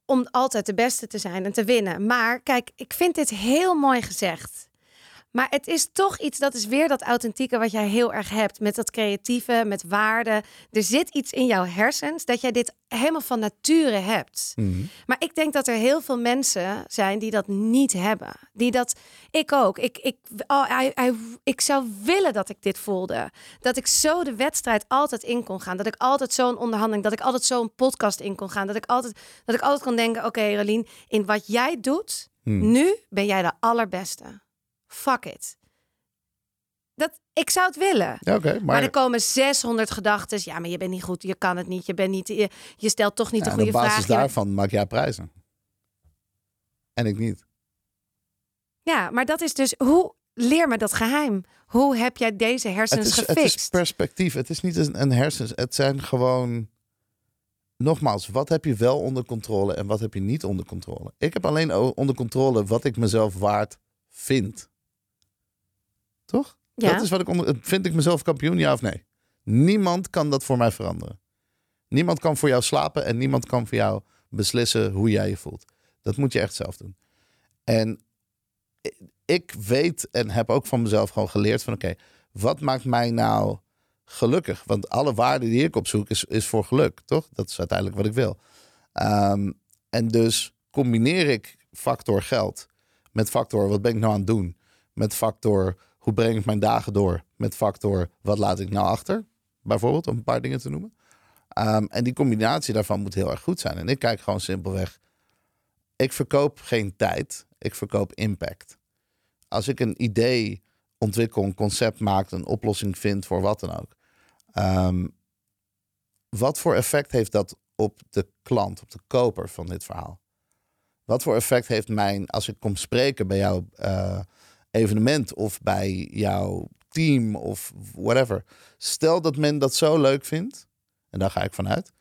S1: om altijd de beste te zijn en te winnen. Maar kijk, ik vind dit heel mooi gezegd. Maar het is toch iets, dat is weer dat authentieke wat jij heel erg hebt. Met dat creatieve, met waarde. Er zit iets in jouw hersens dat jij dit helemaal van nature hebt.
S2: Mhm.
S1: Maar ik denk dat er heel veel mensen zijn die dat niet hebben. Die dat, ik ook. Ik, ik, oh, I- I- ik zou willen dat ik dit voelde. Dat ik zo de wedstrijd altijd in kon gaan. Dat ik altijd zo'n onderhandeling, dat ik altijd zo'n podcast in kon gaan. Dat ik altijd, dat ik altijd kon denken, oké Rolien, in wat jij doet,
S2: Hmm.
S1: nu ben jij de allerbeste. Fuck it. Dat, ik zou het willen.
S2: Ja.
S1: Maar,
S2: maar
S1: er komen 600 gedachten. Ja, maar je bent niet goed. Je kan het niet. Je, bent niet, je, je stelt toch niet
S2: ja,
S1: de goede
S2: op basis
S1: vraag. Je-
S2: daarvan maak jij prijzen. En ik niet.
S1: Ja, maar dat is dus hoe leer me dat geheim. Hoe heb jij deze hersens
S2: Het is, het
S1: gefixt?
S2: is perspectief. Het is niet een, een hersens. Het zijn gewoon. Nogmaals, wat heb je wel onder controle en wat heb je niet onder controle? Ik heb alleen onder controle wat ik mezelf waard vind. Toch?
S1: ja.
S2: Dat is wat ik onder. Vind ik mezelf kampioen, ja of nee? Niemand kan dat voor mij veranderen. Niemand kan voor jou slapen en niemand kan voor jou beslissen hoe jij je voelt. Dat moet je echt zelf doen. En ik weet en heb ook van mezelf gewoon geleerd van oké, wat maakt mij nou gelukkig? Want alle waarde die ik opzoek is, is voor geluk, toch? Dat is uiteindelijk wat ik wil. Ehm, en dus combineer ik factor geld met factor wat ben ik nou aan het doen? Met factor hoe breng ik mijn dagen door? Met factor wat laat ik nou achter? Bijvoorbeeld, om een paar dingen te noemen. Ehm, en die combinatie daarvan moet heel erg goed zijn. En ik kijk gewoon simpelweg. Ik verkoop geen tijd, ik verkoop impact. Als ik een idee ontwikkel, een concept maak, een oplossing vind voor wat dan ook. ehm, wat voor effect heeft dat op de klant, op de koper van dit verhaal? Wat voor effect heeft mijn, als ik kom spreken bij jouw eh, evenement of bij jouw team of whatever. Stel dat men dat zo leuk vindt, en daar ga ik vanuit,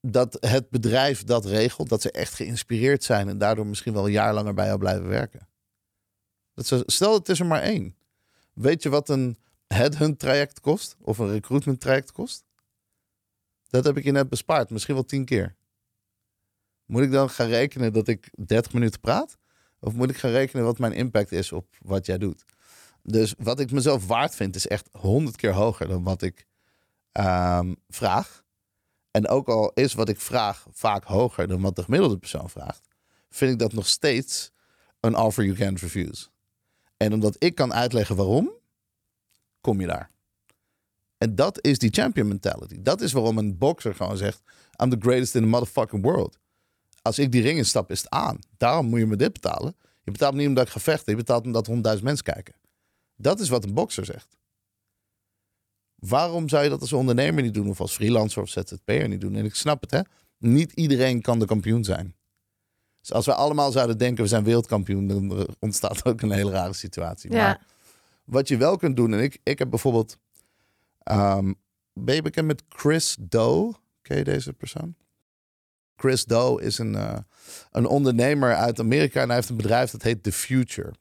S2: dat het bedrijf dat regelt, dat ze echt geïnspireerd zijn en daardoor misschien wel een jaar langer bij jou blijven werken. Dat ze, stel, het is er maar één. Weet je wat een headhunt traject kost? Of een recruitment traject kost? Dat heb ik je net bespaard, misschien wel tien keer. Moet ik dan gaan rekenen dat ik 30 minuten praat? Of moet ik gaan rekenen wat mijn impact is op wat jij doet? Dus wat ik mezelf waard vind, is echt honderd keer hoger dan wat ik ehm, vraag. En ook al is wat ik vraag vaak hoger dan wat de gemiddelde persoon vraagt, vind ik dat nog steeds een offer you can't refuse. En omdat ik kan uitleggen waarom, kom je daar. En dat is die champion mentality. Dat is waarom een boxer gewoon zegt: I'm the greatest in the motherfucking world. Als ik die ring instap, is het aan. Daarom moet je me dit betalen. Je betaalt me niet omdat ik ga vechten. Je betaalt omdat honderdduizend mensen kijken. Dat is wat een bokser zegt. Waarom zou je dat als ondernemer niet doen? Of als freelancer of ZZP'er niet doen? En ik snap het, hè. Niet iedereen kan de kampioen zijn. Dus als we allemaal zouden denken, we zijn wereldkampioen... dan ontstaat ook een hele rare situatie.
S1: Ja.
S2: Maar wat je wel kunt doen... en ik, ik heb bijvoorbeeld... ehm, ben je bekend met Chris Doe? Ken je deze persoon? Chris Doe is een, eh, een ondernemer uit Amerika... en hij heeft een bedrijf dat heet The Future.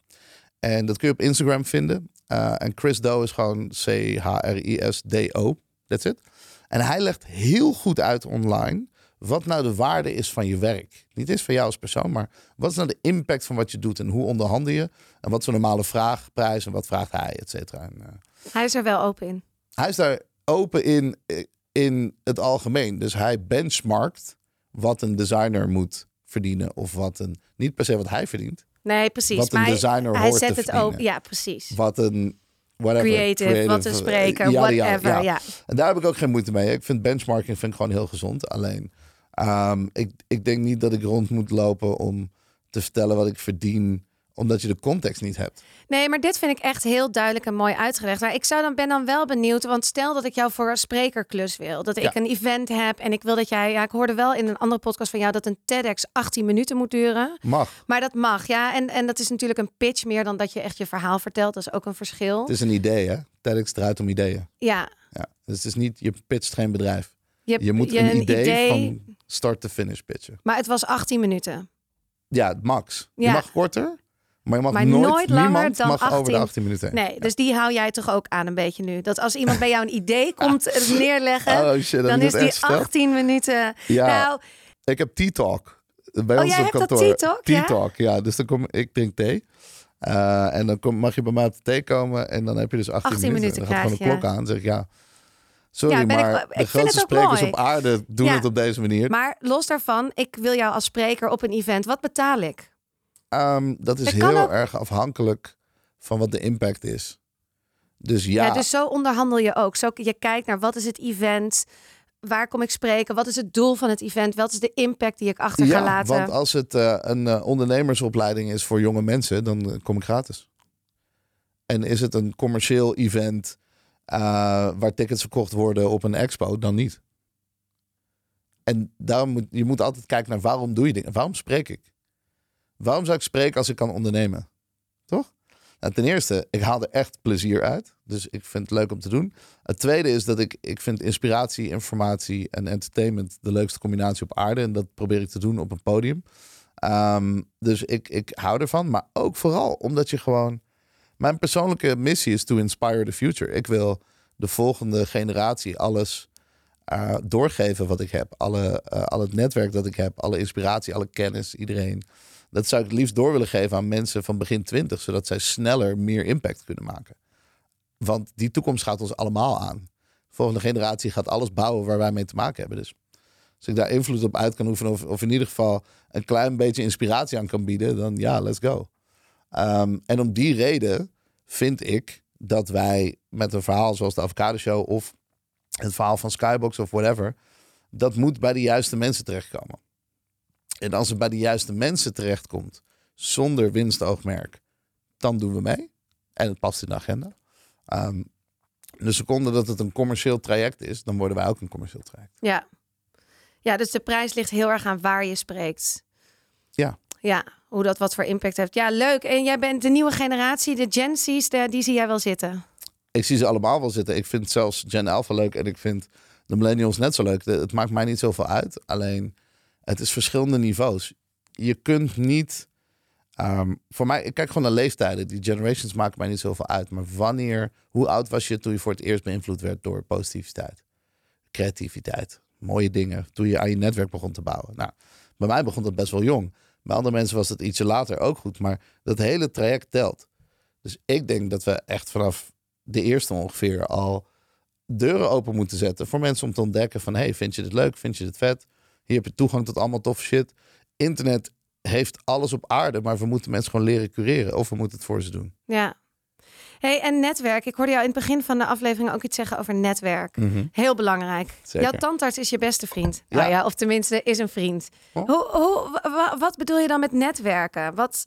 S2: En dat kun je op Instagram vinden. Eh, en Chris Doe is gewoon C-H-R-I-S-D-O. That's it. En hij legt heel goed uit online wat nou de waarde is van je werk. Niet eens van jou als persoon, maar wat is nou de impact van wat je doet en hoe onderhandel je? En wat is een normale vraagprijs en wat vraagt hij, et cetera. En, eh,
S1: Hij is er wel open in.
S2: hij is daar open in, in het algemeen. Dus hij benchmarkt wat een designer moet verdienen of wat een, niet per se wat hij verdient,
S1: Nee, precies.
S2: wat een
S1: maar hij-
S2: designer
S1: hij
S2: hoort
S1: zet
S2: te
S1: het open. Ja, precies.
S2: Wat een whatever,
S1: Creative, wat een
S2: eh,
S1: spreker, whatever.
S2: ja.
S1: Ja.
S2: En daar heb ik ook geen moeite mee. Ik vind benchmarking vind ik gewoon heel gezond. Alleen, ehm, ik, ik denk niet dat ik rond moet lopen om te vertellen wat ik verdien, omdat je de context niet hebt.
S1: Nee, maar dit vind ik echt heel duidelijk en mooi uitgelegd. Maar ik zou dan, ben dan wel benieuwd, want stel dat ik jou voor een sprekerklus wil. Dat ik
S2: Ja.
S1: een event heb en ik wil dat jij... Ja, ik hoorde wel in een andere podcast van jou dat een TEDx 18 minuten moet duren.
S2: Mag.
S1: Maar dat mag, ja. En, en dat is natuurlijk een pitch meer dan dat je echt je verhaal vertelt. Dat is ook een verschil.
S2: Het is een idee, hè? TEDx draait om ideeën.
S1: Ja.
S2: Ja. Dus het is niet, je pitcht geen bedrijf. Je moet
S1: je
S2: een, idee, van start to finish pitchen.
S1: Maar het was 18 minuten.
S2: Ja, max. Je mag korter, Maar je mag
S1: Maar
S2: nooit,
S1: nooit langer dan
S2: mag over de
S1: 18.
S2: 18 minuten heen.
S1: Nee, dus die hou jij toch ook aan een beetje nu? Dat als iemand bij jou een idee [LAUGHS] komt eh, neerleggen,
S2: Oh shit,
S1: dan is die
S2: verteld?
S1: 18 minuten.
S2: Ja.
S1: Nou,
S2: Ik heb T-Talk. Bij
S1: Oh,
S2: ons
S1: jij
S2: op
S1: hebt dat
S2: kantoor.
S1: Tea-talk, ja?
S2: Tea-Talk, ja. Dus dan kom ik drink thee. Eh, en dan kom, mag je bij mij op de thee komen. En dan heb je dus 18,
S1: 18
S2: minuten.
S1: minuten
S2: Dan gaat gewoon een klok aan. Zeg ik ja. Sorry,
S1: Ja, ben ik-
S2: maar
S1: ik
S2: de grootste sprekers
S1: mooi.
S2: op aarde doen
S1: Ja.
S2: het op deze manier.
S1: maar los daarvan, ik wil jou als spreker op een event. Wat betaal ik?
S2: Ehm, dat is
S1: Dat
S2: heel
S1: ook-
S2: erg afhankelijk van wat de impact is. Dus ja,
S1: Ja. dus zo onderhandel je ook. Zo, je kijkt naar wat is het event, waar kom ik spreken, wat is het doel van het event, wat is de impact die ik achter ga
S2: ja
S1: laten.
S2: want als het eh, een eh, ondernemersopleiding is voor jonge mensen, dan eh, kom ik gratis. En is het een commercieel event waar tickets verkocht worden op een expo, dan niet. En daarom moet je moet altijd kijken naar waarom doe je dingen. Waarom spreek ik? Waarom zou ik spreken als ik kan ondernemen? Toch? Nou, ten eerste, ik haal er echt plezier uit. Dus ik vind het leuk om te doen. Het tweede is dat ik, ik vind inspiratie, informatie en entertainment de leukste combinatie op aarde. En dat probeer ik te doen op een podium. Ehm, dus ik, ik hou ervan. Maar ook vooral omdat je gewoon... Mijn persoonlijke missie is to inspire the future. Ik wil de volgende generatie alles eh, doorgeven wat ik heb. Alle, eh, al het netwerk dat ik heb. Alle inspiratie, alle kennis, iedereen. Dat zou ik het liefst door willen geven aan mensen van begin 20. Zodat zij sneller meer impact kunnen maken. Want die toekomst gaat ons allemaal aan. De volgende generatie gaat alles bouwen waar wij mee te maken hebben. Dus als ik daar invloed op uit kan oefenen... of, in ieder geval een klein beetje inspiratie aan kan bieden... dan ja, let's go. Ehm, en om die reden vind ik dat wij met een verhaal zoals de Avocado Show... of het verhaal van Skybox of whatever... dat moet bij de juiste mensen terechtkomen. En als het bij de juiste mensen terechtkomt... zonder winstoogmerk, dan doen we mee. En het past in de agenda. Ehm, de seconde dat het een commercieel traject is, dan worden wij ook een commercieel traject.
S1: Ja. ja, dus de prijs ligt heel erg aan waar je spreekt.
S2: Ja.
S1: Ja, hoe dat wat voor impact heeft. Ja, leuk. En jij bent de nieuwe generatie, de Gen Z's, de- die zie jij wel zitten.
S2: Ik zie ze allemaal wel zitten. Ik vind zelfs Gen Alpha leuk en ik vind de millennials net zo leuk. Het maakt mij niet zoveel uit. Alleen, het is verschillende niveaus. Je kunt niet... ehm, voor mij, ik kijk gewoon naar leeftijden. Die generations maken mij niet zoveel uit. Maar wanneer, hoe oud was je toen je voor het eerst beïnvloed werd door positiviteit? Creativiteit, mooie dingen. Toen je aan je netwerk begon te bouwen. Nou, bij mij begon dat best wel jong. Bij andere mensen was dat ietsje later ook goed. Maar dat hele traject telt. Dus ik denk dat we echt vanaf de eerste ongeveer al deuren open moeten zetten voor mensen om te ontdekken van hey, vind je dit leuk? Vind je dit vet? Hier heb je toegang tot allemaal tof shit. Internet heeft alles op aarde, maar we moeten mensen gewoon leren cureren of we moeten het voor ze doen.
S1: Ja. Hey, en netwerk. Ik hoorde jou in het begin van de aflevering ook iets zeggen over netwerk. Heel belangrijk.
S2: Zeker.
S1: Jouw tandarts is je beste vriend.
S2: Ja.
S1: Nou ja, of tenminste is een vriend.
S2: Oh.
S1: Hoe, hoe, wa- wa- wat bedoel je dan met netwerken? Wat,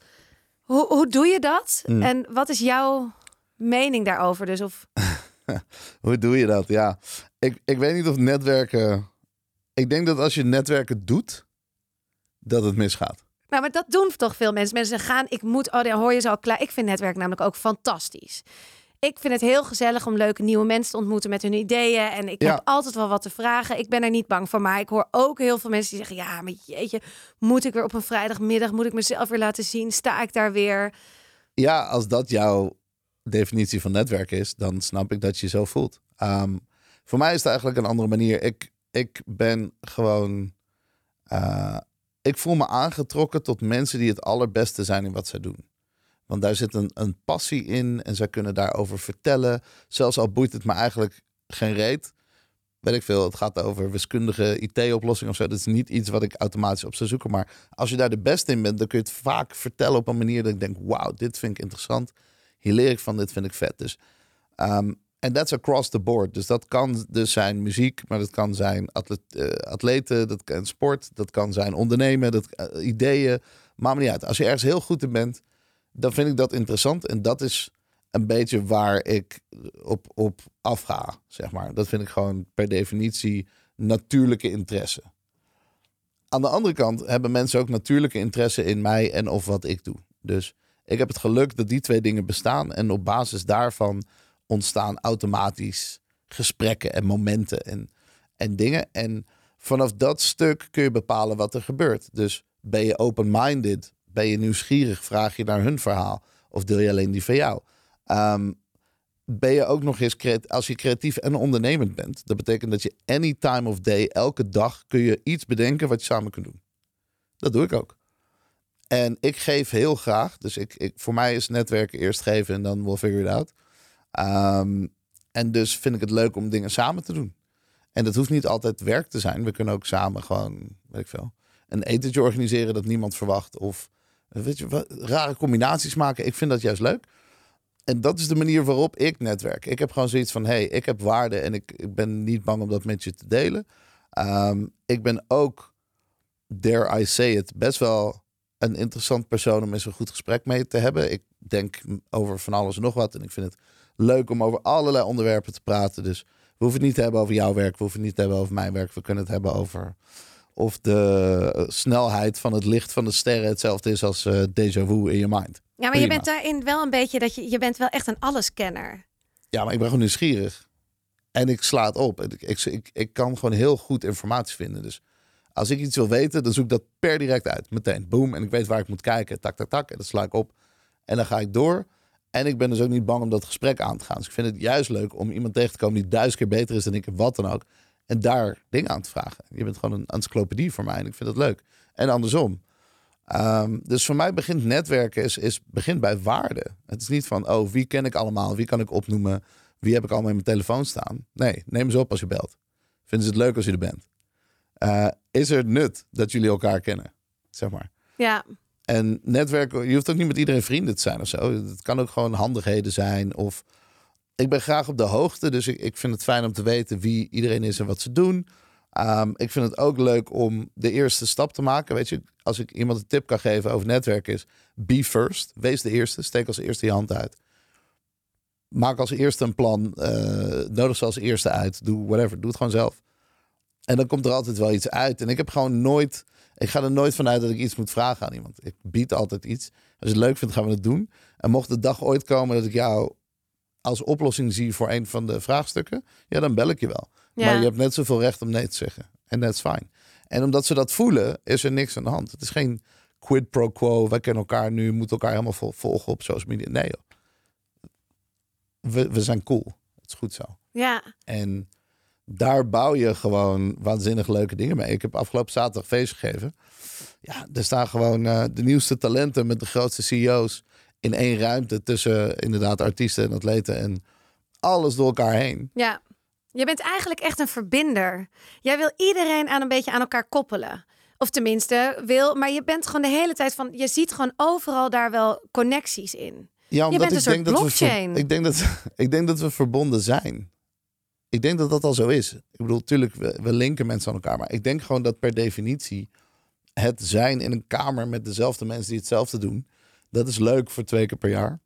S1: hoe, hoe doe je dat?
S2: Mm.
S1: En wat is jouw mening daarover? Dus of, [LAUGHS]
S2: Hoe doe je dat? Ja, ik, ik weet niet of netwerken. Ik denk dat als je netwerken doet, dat het misgaat.
S1: nou, maar dat doen toch veel mensen. Mensen gaan, ik moet, oh, daar hoor je zo al klaar. Ik vind netwerk namelijk ook fantastisch. Ik vind het heel gezellig om leuke nieuwe mensen te ontmoeten met hun ideeën. En ik
S2: Ja.
S1: heb altijd wel wat te vragen. Ik ben er niet bang voor. Maar ik hoor ook heel veel mensen die zeggen: Ja, maar jeetje, moet ik weer op een vrijdagmiddag? Moet ik mezelf weer laten zien? Sta ik daar weer?
S2: Ja, als dat jouw definitie van netwerk is, dan snap ik dat je je zo voelt. Ehm, voor mij is het eigenlijk een andere manier. Ik, ik ben gewoon. eh, ik voel me aangetrokken tot mensen die het allerbeste zijn in wat zij doen. Want daar zit een, een passie in en zij kunnen daarover vertellen. Zelfs al boeit het me eigenlijk geen reet. Weet ik veel, het gaat over wiskundige IT-oplossingen of zo. Dat is niet iets wat ik automatisch op zou zoeken. Maar als je daar de beste in bent, dan kun je het vaak vertellen op een manier dat ik denk: wauw, dit vind ik interessant. Hier leer ik van, dit vind ik vet. Dus, ehm, en that's across the board. Dus dat kan dus zijn muziek, maar dat kan zijn eh, atleten, dat kan sport, dat kan zijn ondernemen, dat, eh, ideeën. Maakt me niet uit. Als je ergens heel goed in bent, dan vind ik dat interessant. En dat is een beetje waar ik op, op afga, zeg maar. Dat vind ik gewoon per definitie natuurlijke interesse. Aan de andere kant hebben mensen ook natuurlijke interesse in mij en of wat ik doe. Dus ik heb het geluk dat die twee dingen bestaan. En op basis daarvan ontstaan automatisch gesprekken en momenten en, en dingen. En vanaf dat stuk kun je bepalen wat er gebeurt. Dus ben je open-minded, Ben je nieuwsgierig? Vraag je naar hun verhaal? Of deel je alleen die van jou? Ehm, ben je ook nog eens als je creatief en ondernemend bent, dat betekent dat je any time of day, elke dag kun je iets bedenken wat je samen kunt doen. Dat doe ik ook. En ik geef heel graag, dus ik, ik, voor mij is netwerken eerst geven en dan we'll figure it out. Ehm, en dus vind ik het leuk om dingen samen te doen. En dat hoeft niet altijd werk te zijn. We kunnen ook samen gewoon, weet ik veel, een etentje organiseren dat niemand verwacht. Of weet je, wat, rare combinaties maken. Ik vind dat juist leuk. En dat is de manier waarop ik netwerk. Ik heb gewoon zoiets van: hey, ik heb waarde en ik, ik ben niet bang om dat met je te delen. Ehm, ik ben ook, dare I say it, best wel een interessant persoon om eens een goed gesprek mee te hebben. Ik denk over van alles en nog wat. En ik vind het leuk om over allerlei onderwerpen te praten. Dus we hoeven het niet te hebben over jouw werk. We hoeven het niet te hebben over mijn werk. We kunnen het hebben over of de snelheid van het licht van de sterren hetzelfde is als uh, déjà vu in je mind.
S1: Ja, maar je bent daarin wel een beetje dat je, je bent wel echt een alleskenner.
S2: Ja, maar ik ben gewoon nieuwsgierig. En ik sla het op. Ik, ik, ik, ik kan gewoon heel goed informatie vinden. Dus als ik iets wil weten, dan zoek ik dat per direct uit. Meteen, boom. En ik weet waar ik moet kijken. Tak, tak, tak. En dat sla ik op. En dan ga ik door. En ik ben dus ook niet bang om dat gesprek aan te gaan. Dus ik vind het juist leuk om iemand tegen te komen die duizend keer beter is dan ik. Wat dan ook. En daar dingen aan te vragen. Je bent gewoon een encyclopedie voor mij. En ik vind dat leuk. En andersom. Ehm, dus voor mij begint netwerken is, is begint bij waarde. Het is niet van, oh, wie ken ik allemaal? Wie kan ik opnoemen? Wie heb ik allemaal in mijn telefoon staan? Nee, neem ze op als je belt. Vinden ze het leuk als je er bent? Uh, is er nut dat jullie elkaar kennen? Zeg maar.
S1: Ja.
S2: En netwerken, je hoeft ook niet met iedereen vrienden te zijn of zo. Het kan ook gewoon handigheden zijn. Of ik ben graag op de hoogte, dus ik, ik vind het fijn om te weten wie iedereen is en wat ze doen. Um, ik vind het ook leuk om de eerste stap te maken. Weet je, als ik iemand een tip kan geven over netwerken is be first. Wees de eerste. Steek als eerste je hand uit. Maak als eerste een plan. Uh, nodig ze als eerste uit. Doe whatever. Doe het gewoon zelf. En dan komt er altijd wel iets uit. En ik heb gewoon nooit. Ik ga er nooit vanuit dat ik iets moet vragen aan iemand. Ik bied altijd iets. Als je het leuk vindt, gaan we het doen. En mocht de dag ooit komen dat ik jou als oplossing zie voor een van de vraagstukken, ja, dan bel ik je wel. Maar je hebt net zoveel recht om nee te zeggen. En dat is fijn. En omdat ze dat voelen, is er niks aan de hand. Het is geen quid pro quo. Wij kennen elkaar nu, moeten elkaar helemaal volgen op social media. Nee, joh. We, we zijn cool. Het is goed zo.
S1: Ja.
S2: En daar bouw je gewoon waanzinnig leuke dingen mee. Ik heb afgelopen zaterdag feest gegeven. Ja, er staan gewoon uh, de nieuwste talenten met de grootste CEO's in één ruimte tussen inderdaad artiesten en atleten en alles door elkaar heen.
S1: Ja, je bent eigenlijk echt een verbinder. Jij wil iedereen aan een beetje aan elkaar koppelen. Of tenminste wil, maar je bent gewoon de hele tijd van, je ziet gewoon overal daar wel connecties in.
S2: Ja, omdat
S1: je bent
S2: ik
S1: een soort
S2: denk dat
S1: blockchain.
S2: we ik denk dat [LAUGHS] ik denk dat we verbonden zijn. Ik denk dat dat al zo is. Ik bedoel, natuurlijk, we, we linken mensen aan elkaar, maar ik denk gewoon dat per definitie het zijn in een kamer met dezelfde mensen die hetzelfde doen, dat is leuk voor twee keer per jaar.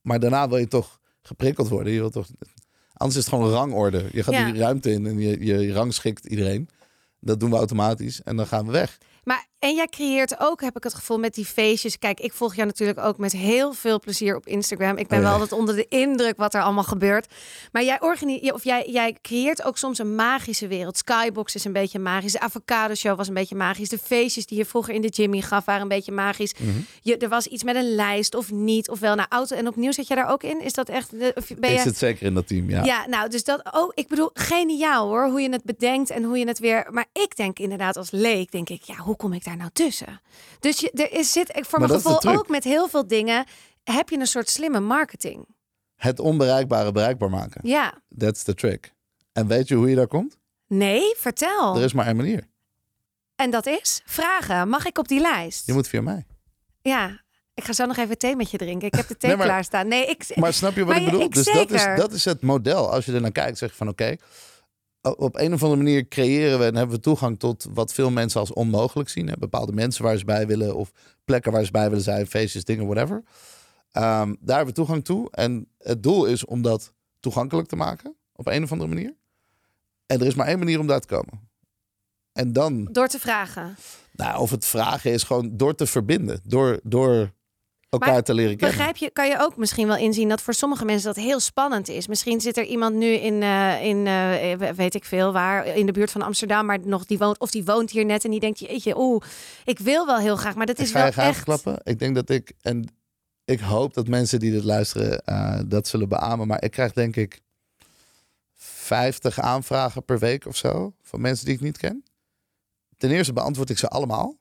S2: Maar daarna wil je toch geprikkeld worden. Je wil toch, anders is het gewoon een rangorde. Je gaat
S1: Ja.
S2: die ruimte in en je, je rangschikt iedereen. Dat doen we automatisch en dan gaan we weg.
S1: En jij creëert ook, heb ik het gevoel, met die feestjes. Kijk, ik volg jou natuurlijk ook met heel veel plezier op Instagram. Ik ben
S2: Oh ja.
S1: wel altijd onder de indruk wat er allemaal gebeurt. Maar jij organiseert, of jij, jij creëert ook soms een magische wereld. Skybox is een beetje magisch. De Avocado Show was een beetje magisch. De feestjes die je vroeger in de Jimmy gaf waren een beetje magisch.
S2: Mhm.
S1: Je, er was iets met een lijst of niet, ofwel naar auto en opnieuw zit je daar ook in. Is dat echt? Of ben je...
S2: zit zeker in dat team, ja.
S1: Ja, nou, dus dat ook. Ik bedoel, geniaal hoor, hoe je het bedenkt en hoe je het weer. Maar ik denk inderdaad als leek, denk ik, ja, hoe kom ik daar nou tussen? Dus je, er is zit, ik voor
S2: Maar
S1: mijn gevoel ook met heel veel dingen heb je een soort slimme marketing.
S2: Het onbereikbare bereikbaar maken.
S1: Ja,
S2: That's the trick. En weet je hoe je daar komt?
S1: nee, vertel.
S2: Er is maar één manier.
S1: En dat is vragen. Mag ik op die lijst?
S2: Je moet via mij.
S1: Ja, ik ga zo nog even thee met je drinken. Ik heb de [LAUGHS] thee
S2: Nee, maar-
S1: klaarstaan. Nee, ik.
S2: Maar snap je wat
S1: Maar
S2: ik bedoel?
S1: ik
S2: dus dat is, dat is het model. Als je er naar kijkt, zeg je van oké, op een of andere manier creëren we en hebben we toegang tot wat veel mensen als onmogelijk zien. Hè? Bepaalde mensen waar ze bij willen of plekken waar ze bij willen zijn, feestjes, dingen, whatever. Ehm, daar hebben we toegang toe. En het doel is om dat toegankelijk te maken op een of andere manier. En er is maar één manier om daar te komen. En dan,
S1: Door te vragen.
S2: nou, of het vragen is gewoon door te verbinden. Door, door elkaar
S1: Maar
S2: te leren kennen.
S1: Begrijp je, kan je ook misschien wel inzien dat voor sommige mensen dat heel spannend is. Misschien zit er iemand nu in, eh, in eh, weet ik veel waar, in de buurt van Amsterdam, maar nog die woont, of die woont hier net en die denkt, jeetje, oeh, ik wil wel heel graag, maar dat is
S2: ga
S1: wel
S2: je
S1: echt.
S2: klappen. Ik denk dat ik, en ik hoop dat mensen die dit luisteren eh, dat zullen beamen. Maar ik krijg denk ik 50 aanvragen per week of zo van mensen die ik niet ken. Ten eerste beantwoord ik ze allemaal.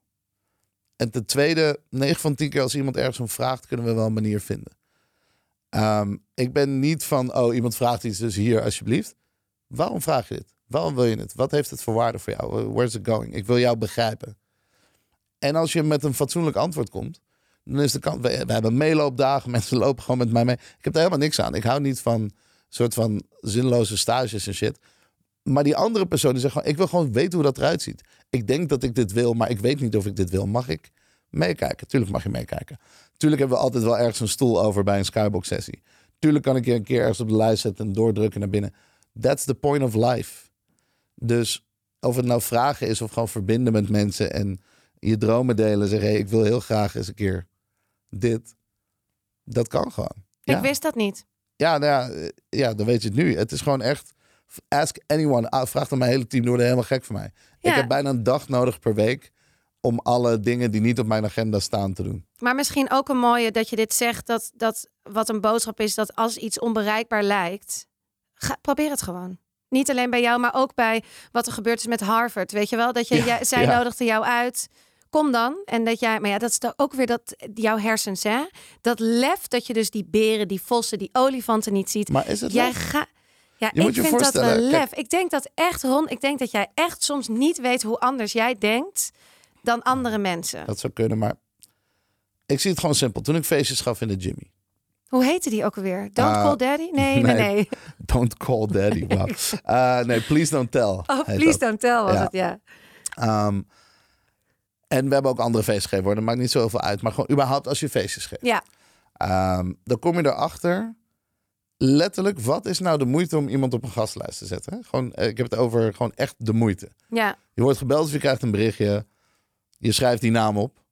S2: En ten tweede, 9 van 10 keer als iemand ergens om vraagt, kunnen we wel een manier vinden. Ehm, ik ben niet van, oh, iemand vraagt iets, dus hier alsjeblieft. Waarom vraag je dit? Waarom wil je het? Wat heeft het voor waarde voor jou? Where's it going? Ik wil jou begrijpen. En als je met een fatsoenlijk antwoord komt, dan is de kans. We, we hebben meeloopdagen, [LAUGHS] mensen lopen gewoon met mij mee. Ik heb daar helemaal niks aan. Ik hou niet van soort van zinloze stages en shit. Maar die andere persoon die zegt gewoon: Ik wil gewoon weten hoe dat eruit ziet. Ik denk dat ik dit wil, maar ik weet niet of ik dit wil. Mag ik meekijken? Tuurlijk mag je meekijken. Tuurlijk hebben we altijd wel ergens een stoel over bij een skybox sessie. Tuurlijk kan ik je een keer ergens op de lijst zetten en doordrukken naar binnen. That's the point of life. Dus of het nou vragen is of gewoon verbinden met mensen en je dromen delen. Zeggen, hey, ik wil heel graag eens een keer dit. Dat kan gewoon.
S1: Ik
S2: Ja.
S1: wist dat niet.
S2: Ja, nou ja, eh, ja, dan weet je het nu. Het is gewoon echt. Ask anyone. Ah, Vraag dan mijn hele team. Die worden helemaal gek van mij.
S1: Ja.
S2: Ik heb bijna een dag nodig per week. om alle dingen die niet op mijn agenda staan te doen.
S1: Maar misschien ook een mooie dat je dit zegt, dat, dat wat een boodschap is, dat als iets onbereikbaar lijkt, ga, probeer het gewoon. Niet alleen bij jou, maar ook bij wat er gebeurd is met Harvard. Weet je wel, dat je,
S2: Ja,
S1: zij
S2: ja.
S1: nodigde jou uit. Kom dan. En dat jij, maar ja, dat is toch ook weer dat jouw hersens, hè? Dat lef dat je dus die beren, die vossen, die olifanten niet ziet.
S2: Maar is het
S1: Jij gaat. Ja,
S2: Je moet
S1: ik
S2: je
S1: vind dat
S2: voorstellen,
S1: wel
S2: kijk-
S1: lef. Ik denk dat echt, Ron, ik denk dat jij echt soms niet weet hoe anders jij denkt dan andere mensen.
S2: Dat zou kunnen, maar ik zie het gewoon simpel. Toen ik feestjes gaf in de Jimmy.
S1: Hoe heette die ook alweer? Don't
S2: Ah,
S1: call daddy? Nee, nee,
S2: nee.
S1: nee. [LAUGHS]
S2: Don't call daddy. [LAUGHS] Wow. Eh, nee, please don't tell.
S1: Oh, please
S2: dat.
S1: don't tell was
S2: Ja.
S1: het, ja.
S2: Ehm, en we hebben ook andere feestjes gegeven. Dat maakt niet zoveel uit. Maar gewoon überhaupt als je feestjes geeft.
S1: Ja,
S2: Ehm, dan kom je erachter. Letterlijk, wat is nou de moeite om iemand op een gastlijst te zetten? hè? Gewoon, eh, ik heb het over gewoon echt de moeite.
S1: ja.
S2: Je wordt gebeld of je krijgt een berichtje. Je schrijft die naam op.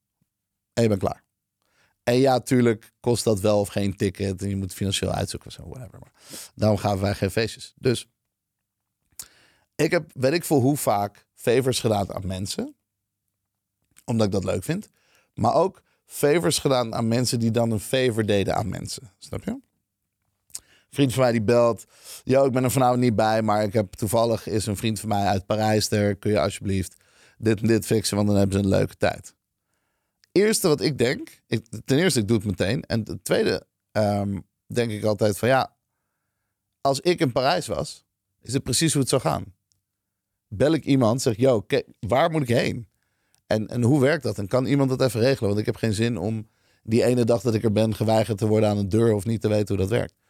S2: En je bent klaar. En ja, tuurlijk kost dat wel of geen ticket. En je moet financieel uitzoeken of zo, whatever. Maar daarom gaven wij geen feestjes. Dus ik heb, weet ik veel hoe vaak, favors gedaan aan mensen. Omdat ik dat leuk vind. Maar ook favors gedaan aan mensen die dan een favor deden aan mensen. Snap je? Vriend van mij die belt. Yo, ik ben er vanavond niet bij, maar ik heb toevallig is een vriend van mij uit Parijs er. Kun je alsjeblieft dit en dit fixen, want dan hebben ze een leuke tijd. Eerste wat ik denk, ik, ten eerste ik doe het meteen. En ten tweede ehm, denk ik altijd van ja, als ik in Parijs was, is het precies hoe het zou gaan. Bel ik iemand, zeg yo, waar moet ik heen? En, en hoe werkt dat? En kan iemand dat even regelen? Want ik heb geen zin om die ene dag dat ik er ben geweigerd te worden aan een deur of niet te weten hoe dat werkt.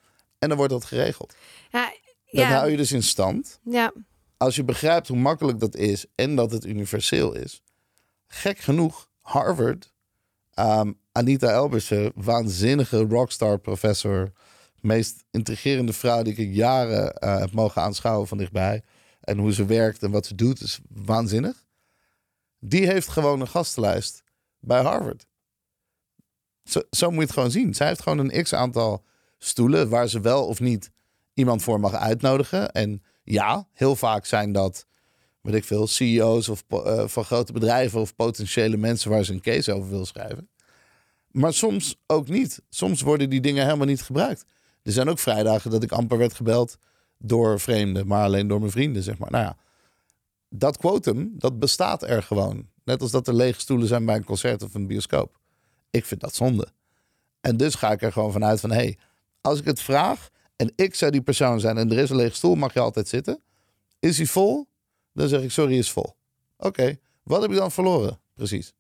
S2: En dan wordt dat geregeld.
S1: Ja,
S2: Dat
S1: ja,
S2: hou je dus in stand.
S1: ja.
S2: Als je begrijpt hoe makkelijk dat is en dat het universeel is. Gek genoeg, Harvard, ehm, Anita Elbersen, waanzinnige rockstar professor, meest intrigerende vrouw die ik in jaren eh, heb mogen aanschouwen van dichtbij. En hoe ze werkt en wat ze doet is waanzinnig. Die heeft gewoon een gastenlijst bij Harvard. Zo, zo moet je het gewoon zien. Zij heeft gewoon een x aantal stoelen waar ze wel of niet iemand voor mag uitnodigen. En ja, heel vaak zijn dat, weet ik veel, CEO's of, eh, van grote bedrijven of potentiële mensen waar ze een case over wil schrijven. Maar soms ook niet. Soms worden die dingen helemaal niet gebruikt. Er zijn ook vrijdagen dat ik amper werd gebeld door vreemden, maar alleen door mijn vrienden, zeg maar. Nou ja, dat quotum, dat bestaat er gewoon. Net als dat er lege stoelen zijn bij een concert of een bioscoop. Ik vind dat zonde. En dus ga ik er gewoon vanuit van, hé, hey, als ik het vraag en ik zou die persoon zijn en er is een lege stoel, mag je altijd zitten. Is hij vol? Dan zeg ik, sorry, is vol. Oké, wat heb ik dan verloren? Precies.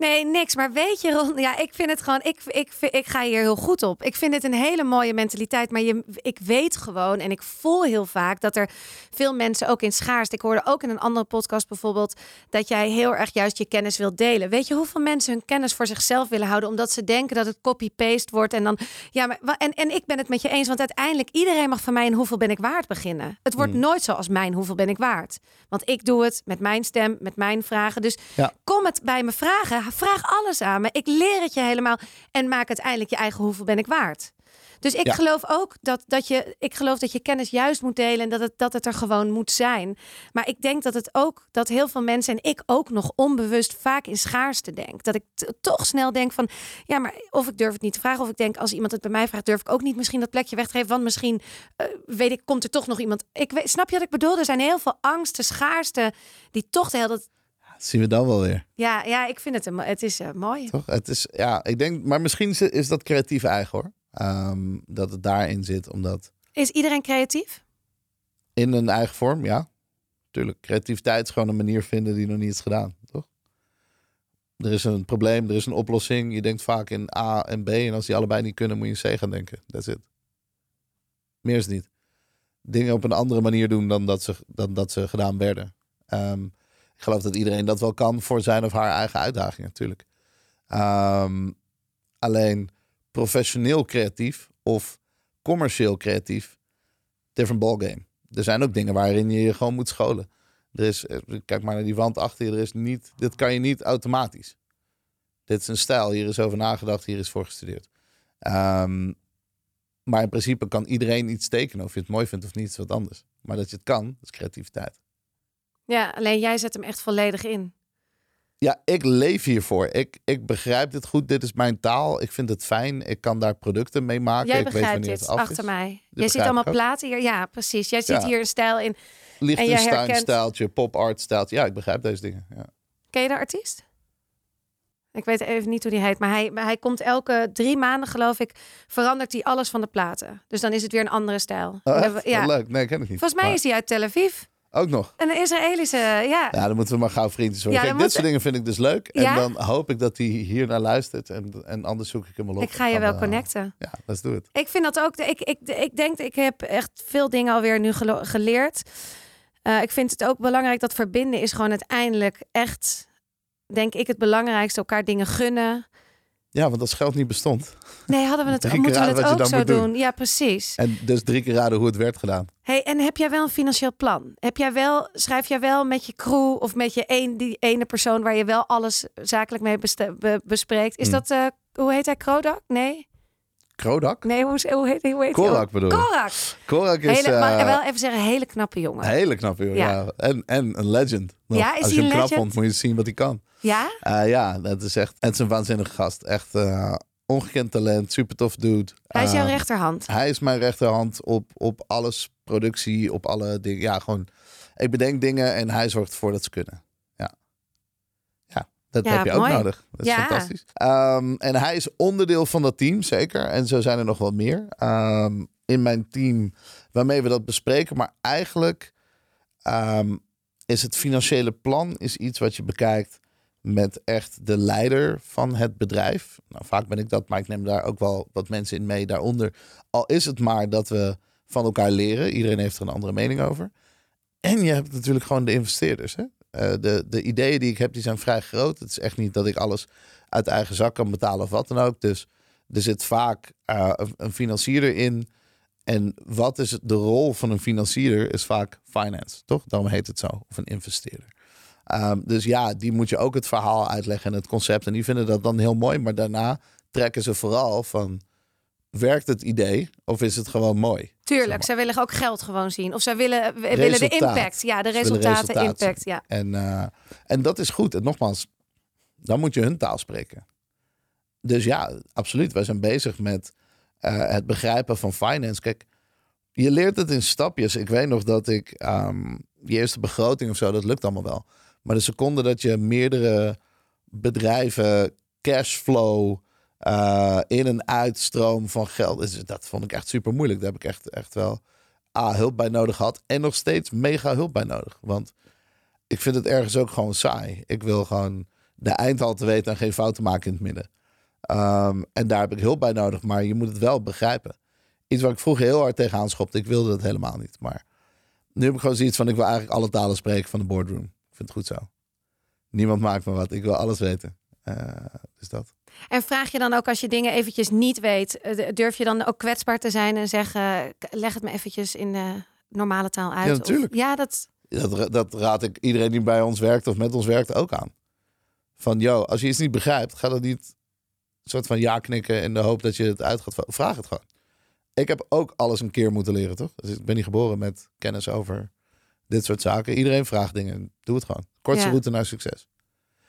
S1: Nee, niks. Maar weet je, Ron, ja, ik vind het gewoon, ik, ik, ik ga hier heel goed op. Ik vind het een hele mooie mentaliteit. Maar je, ik weet gewoon en ik voel heel vaak dat er veel mensen ook in schaarste. Ik hoorde ook in een andere podcast bijvoorbeeld dat jij heel erg juist je kennis wilt delen. Weet je hoeveel mensen hun kennis voor zichzelf willen houden omdat ze denken dat het copy-paste wordt en dan ja, maar en, en ik ben het met je eens, want uiteindelijk iedereen mag van mij een hoeveel ben ik waard beginnen. Het wordt nooit zoals mijn hoeveel ben ik waard, want ik doe het met mijn stem, met mijn vragen. Dus
S2: Ja.
S1: kom het bij me vragen. Vraag alles aan me. Ik leer het je helemaal en maak uiteindelijk je eigen hoeveel ben ik waard. Dus ik
S2: Ja.
S1: geloof ook dat, dat je, ik geloof dat je kennis juist moet delen en dat het, dat het er gewoon moet zijn. Maar ik denk dat het ook, dat heel veel mensen en ik ook nog onbewust vaak in schaarste denk. Dat ik toch snel denk van, ja, maar of ik durf het niet te vragen, of ik denk als iemand het bij mij vraagt, durf ik ook niet misschien dat plekje weg te geven, want misschien, eh, weet ik, komt er toch nog iemand. Ik weet, snap je wat ik bedoel? Er zijn heel veel angsten, schaarste, die toch de hele tijd.
S2: Dat zien we dan wel weer.
S1: Ja, ja, ik vind het, een, het is eh, mooi.
S2: Toch? Het is, ja, ik denk, maar misschien is- is dat creatief eigen hoor. Ehm, dat het daarin zit, omdat
S1: Is iedereen creatief?
S2: in een eigen vorm, ja. Tuurlijk, creativiteit is gewoon een manier vinden die nog niet is gedaan, toch? Er is een probleem, er is een oplossing. Je denkt vaak in A en B. En als die allebei niet kunnen, moet je in C gaan denken. That's it. Meer is het niet. Dingen op een andere manier doen dan dat ze, dan dat ze gedaan werden. Ehm, ik geloof dat iedereen dat wel kan voor zijn of haar eigen uitdaging natuurlijk. Ehm, alleen professioneel creatief of commercieel creatief, different ballgame. Er zijn ook dingen waarin je je gewoon moet scholen. Er is, eh, kijk maar naar die wand achter je. Er is niet, dit kan je niet automatisch. Dit is een stijl. Hier is over nagedacht. Hier is voor gestudeerd. Ehm, maar in principe kan iedereen iets tekenen. Of je het mooi vindt of niet, is wat anders. Maar dat je het kan, dat is creativiteit.
S1: Ja, alleen jij zet hem echt volledig in.
S2: Ja, ik leef hiervoor. Ik, ik begrijp dit goed. Dit is mijn taal. Ik vind het fijn. Ik kan daar producten mee maken.
S1: Jij
S2: ik weet
S1: begrijpt
S2: wanneer
S1: dit
S2: het af
S1: achter
S2: is.
S1: mij. Jij
S2: begrijp
S1: ziet allemaal platen hier. Ja, precies. Jij ziet
S2: Ja.
S1: hier een stijl in.
S2: Liechtenstein-stijltje, pop-art-stijltje. Ja, ik begrijp deze dingen. Ja.
S1: Ken je de artiest? Ik weet even niet hoe die heet, maar hij, maar hij komt elke drie maanden, geloof ik, verandert hij alles van de platen. Dus dan is het weer een andere stijl.
S2: Oh,
S1: ja.
S2: leuk. Nee, ken ik niet.
S1: Volgens mij
S2: Maar
S1: is hij uit Tel Aviv.
S2: Ook nog.
S1: Een Israëlische, ja.
S2: Ja, dan moeten we maar gauw vriendjes worden.
S1: Ja,
S2: Kijk, dit soort dingen vind ik dus leuk. En
S1: Ja?
S2: dan hoop ik dat hij hier naar luistert. En, en anders zoek ik hem wel op.
S1: Ik ga je wel
S2: eh,
S1: connecten.
S2: Ja, let's do it.
S1: Ik vind dat ook. Ik, ik, ik denk, ik heb echt veel dingen alweer nu geleerd. Eh, ik vind het ook belangrijk dat verbinden is gewoon uiteindelijk echt, denk ik, het belangrijkste. Elkaar dingen gunnen.
S2: Ja, want als geld niet bestond.
S1: Nee, hadden we het, [LAUGHS]
S2: Drie
S1: moeten we het ook zo doen.
S2: doen.
S1: Ja, precies.
S2: En dus drie keer raden hoe het werd gedaan.
S1: Hey, en heb jij wel een financieel plan? Heb jij wel, schrijf jij wel met je crew of met je een, die ene persoon waar je wel alles zakelijk mee bespreekt? Is
S2: Hmm.
S1: dat, eh, hoe heet hij, Krodak? Nee?
S2: Krodak?
S1: Nee, hoe, hoe heet, hoe heet hij?
S2: Korak bedoel.
S1: Korak.
S2: Korak is
S1: Hele, ik
S2: eh,
S1: wel even zeggen, hele knappe jongen.
S2: hele knappe jongen.
S1: Ja.
S2: Ja. En, en een legend. nog.
S1: Ja, is
S2: Als je hem knap vond, moet je zien wat hij kan.
S1: Ja?
S2: Eh, ja, dat is echt... Het is een waanzinnige gast. Echt eh, ongekend talent. Super tof dude.
S1: Hij is jouw rechterhand.
S2: Hij is mijn rechterhand op, op alles. Productie, op alle dingen. Ja, gewoon... Ik bedenk dingen en hij zorgt ervoor dat ze kunnen. Dat
S1: Ja,
S2: heb je ook
S1: mooi.
S2: nodig. Dat is
S1: Ja.
S2: fantastisch. Ehm, en hij is onderdeel van dat team, zeker. En zo zijn er nog wel meer. Ehm, in mijn team waarmee we dat bespreken. Maar eigenlijk ehm, is het financiële plan is iets wat je bekijkt met echt de leider van het bedrijf. Nou, vaak ben ik dat, maar ik neem daar ook wel wat mensen in mee daaronder. Al is het maar dat we van elkaar leren. Iedereen heeft er een andere mening over. En je hebt natuurlijk gewoon de investeerders. Hè? Eh, de, de ideeën die ik heb, die zijn vrij groot. Het is echt niet dat ik alles uit eigen zak kan betalen of wat dan ook. Dus er zit vaak eh, een, financierder in. En wat is de rol van een financierder? Is vaak finance, toch? Daarom heet het zo. Of een investeerder. Ehm, dus ja, die moet je ook het verhaal uitleggen en het concept. En die vinden dat dan heel mooi. Maar daarna trekken ze vooral van... Werkt het idee of is het gewoon mooi?
S1: Tuurlijk,
S2: zeg maar.
S1: zij willen ook geld gewoon zien. Of zij willen, w- willen de impact. Ja, de resultaten,
S2: resultaat
S1: impact. Ja.
S2: En, eh, en dat is goed. En nogmaals, dan moet je hun taal spreken. Dus ja, absoluut. Wij zijn bezig met eh, het begrijpen van finance. Kijk, je leert het in stapjes. Ik weet nog dat ik die eerste begroting of zo, dat lukt allemaal wel. Maar de seconde dat je meerdere bedrijven cashflow eh, in en uitstroom van geld, is, dat vond ik echt super moeilijk. Daar heb ik echt, echt wel hulp bij nodig gehad. En nog steeds mega hulp bij nodig. Want ik vind het ergens ook gewoon saai. Ik wil gewoon de eindhalte weten en geen fouten maken in het midden. Ehm, en daar heb ik hulp bij nodig, maar je moet het wel begrijpen. Iets waar ik vroeger heel hard tegenaan schopte. Ik wilde dat helemaal niet. Maar nu heb ik gewoon zoiets van: ik wil eigenlijk alle talen spreken van de boardroom. Ik vind het goed zo. Niemand maakt me wat. Ik wil alles weten. Eh, dus dat.
S1: En vraag je dan ook als je dingen eventjes niet weet, eh, durf je dan ook kwetsbaar te zijn en zeggen, leg het me eventjes in de normale taal uit?
S2: Ja,
S1: Of-
S2: natuurlijk.
S1: ja, dat,
S2: Dat, dat raad ik iedereen die bij ons werkt of met ons werkt ook aan. Van, yo, als je iets niet begrijpt, ga dan niet een soort van ja knikken in de hoop dat je het uit gaat. Vraag het gewoon. Ik heb ook alles een keer moeten leren, toch? Dus ik ben niet geboren met kennis over dit soort zaken. Iedereen vraagt dingen. Doe het gewoon. Kortste
S1: Ja.
S2: route naar succes.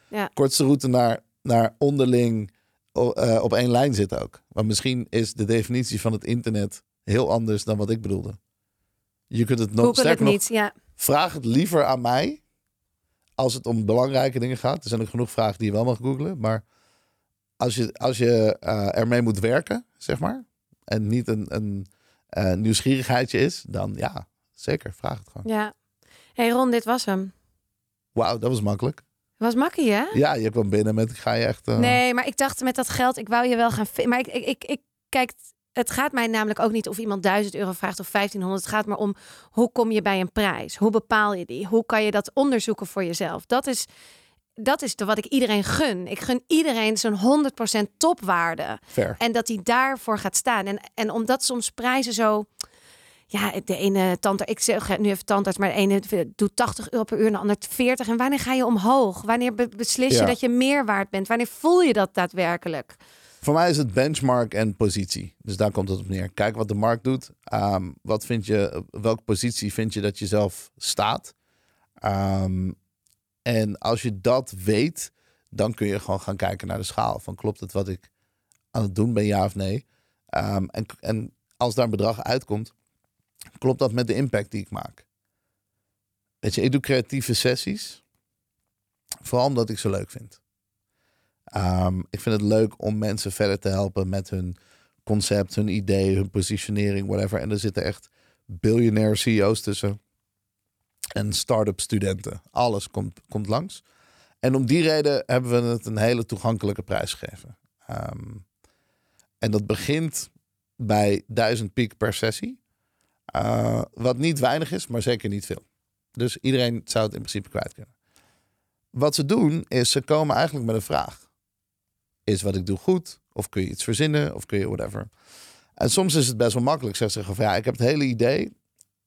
S1: Ja.
S2: Kortste route naar, naar onderling eh, op één lijn zitten ook. Want misschien is de definitie van het internet heel anders dan wat ik bedoelde. Je kunt het nog sterker nog.
S1: Ja.
S2: vraag het liever aan mij als het om belangrijke dingen gaat. Er zijn ook genoeg vragen die je wel mag googlen. Maar als je, als je eh, ermee moet werken, zeg maar, en niet een, een eh, nieuwsgierigheidje is, dan ja, zeker, vraag het gewoon.
S1: ja. hey Ron, dit was hem.
S2: Wauw, dat was makkelijk.
S1: Was makkie, hè?
S2: Ja, je kwam binnen met, ik ga je echt... eh,
S1: Nee, maar ik dacht met dat geld, ik wou je wel gaan... Maar ik, ik, ik, ik kijk, het gaat mij namelijk ook niet of iemand 1000 euro vraagt of 1500. Het gaat maar om hoe kom je bij een prijs? Hoe bepaal je die? Hoe kan je dat onderzoeken voor jezelf? Dat is, dat is de- wat ik iedereen gun. Ik gun iedereen zo'n 100% topwaarde.
S2: Fair.
S1: En dat hij daarvoor gaat staan. En, en omdat soms prijzen zo. Ja, de ene tandarts, ik zeg nu even tandarts, maar de ene doet 80 euro per uur, en de ander 40. En wanneer ga je omhoog? Wanneer be- beslis je
S2: Ja.
S1: dat je meer waard bent? Wanneer voel je dat daadwerkelijk?
S2: Voor mij is het benchmark en positie. Dus daar komt het op neer. Kijk wat de markt doet. Ehm, wat vind je, welke positie vind je dat je zelf staat? Ehm, en als je dat weet, dan kun je gewoon gaan kijken naar de schaal. Van klopt het wat ik aan het doen ben, ja of nee? Ehm, en, en als daar een bedrag uitkomt, klopt dat met de impact die ik maak? Weet je, ik doe creatieve sessies. Vooral omdat ik ze leuk vind. Ehm, ik vind het leuk om mensen verder te helpen met hun concept, hun idee, hun positionering, whatever. En er zitten echt biljonair CEO's tussen. En start-up studenten. Alles komt, komt langs. En om die reden hebben we het een hele toegankelijke prijs gegeven. Ehm, en dat begint bij 1000 piek per sessie. Uh, wat niet weinig is, maar zeker niet veel. Dus iedereen zou het in principe kwijt kunnen. Wat ze doen, is ze komen eigenlijk met een vraag is wat ik doe goed? Of kun je iets verzinnen? Of kun je whatever? En soms is het best wel makkelijk. Zeg ze van ja, ik heb het hele idee,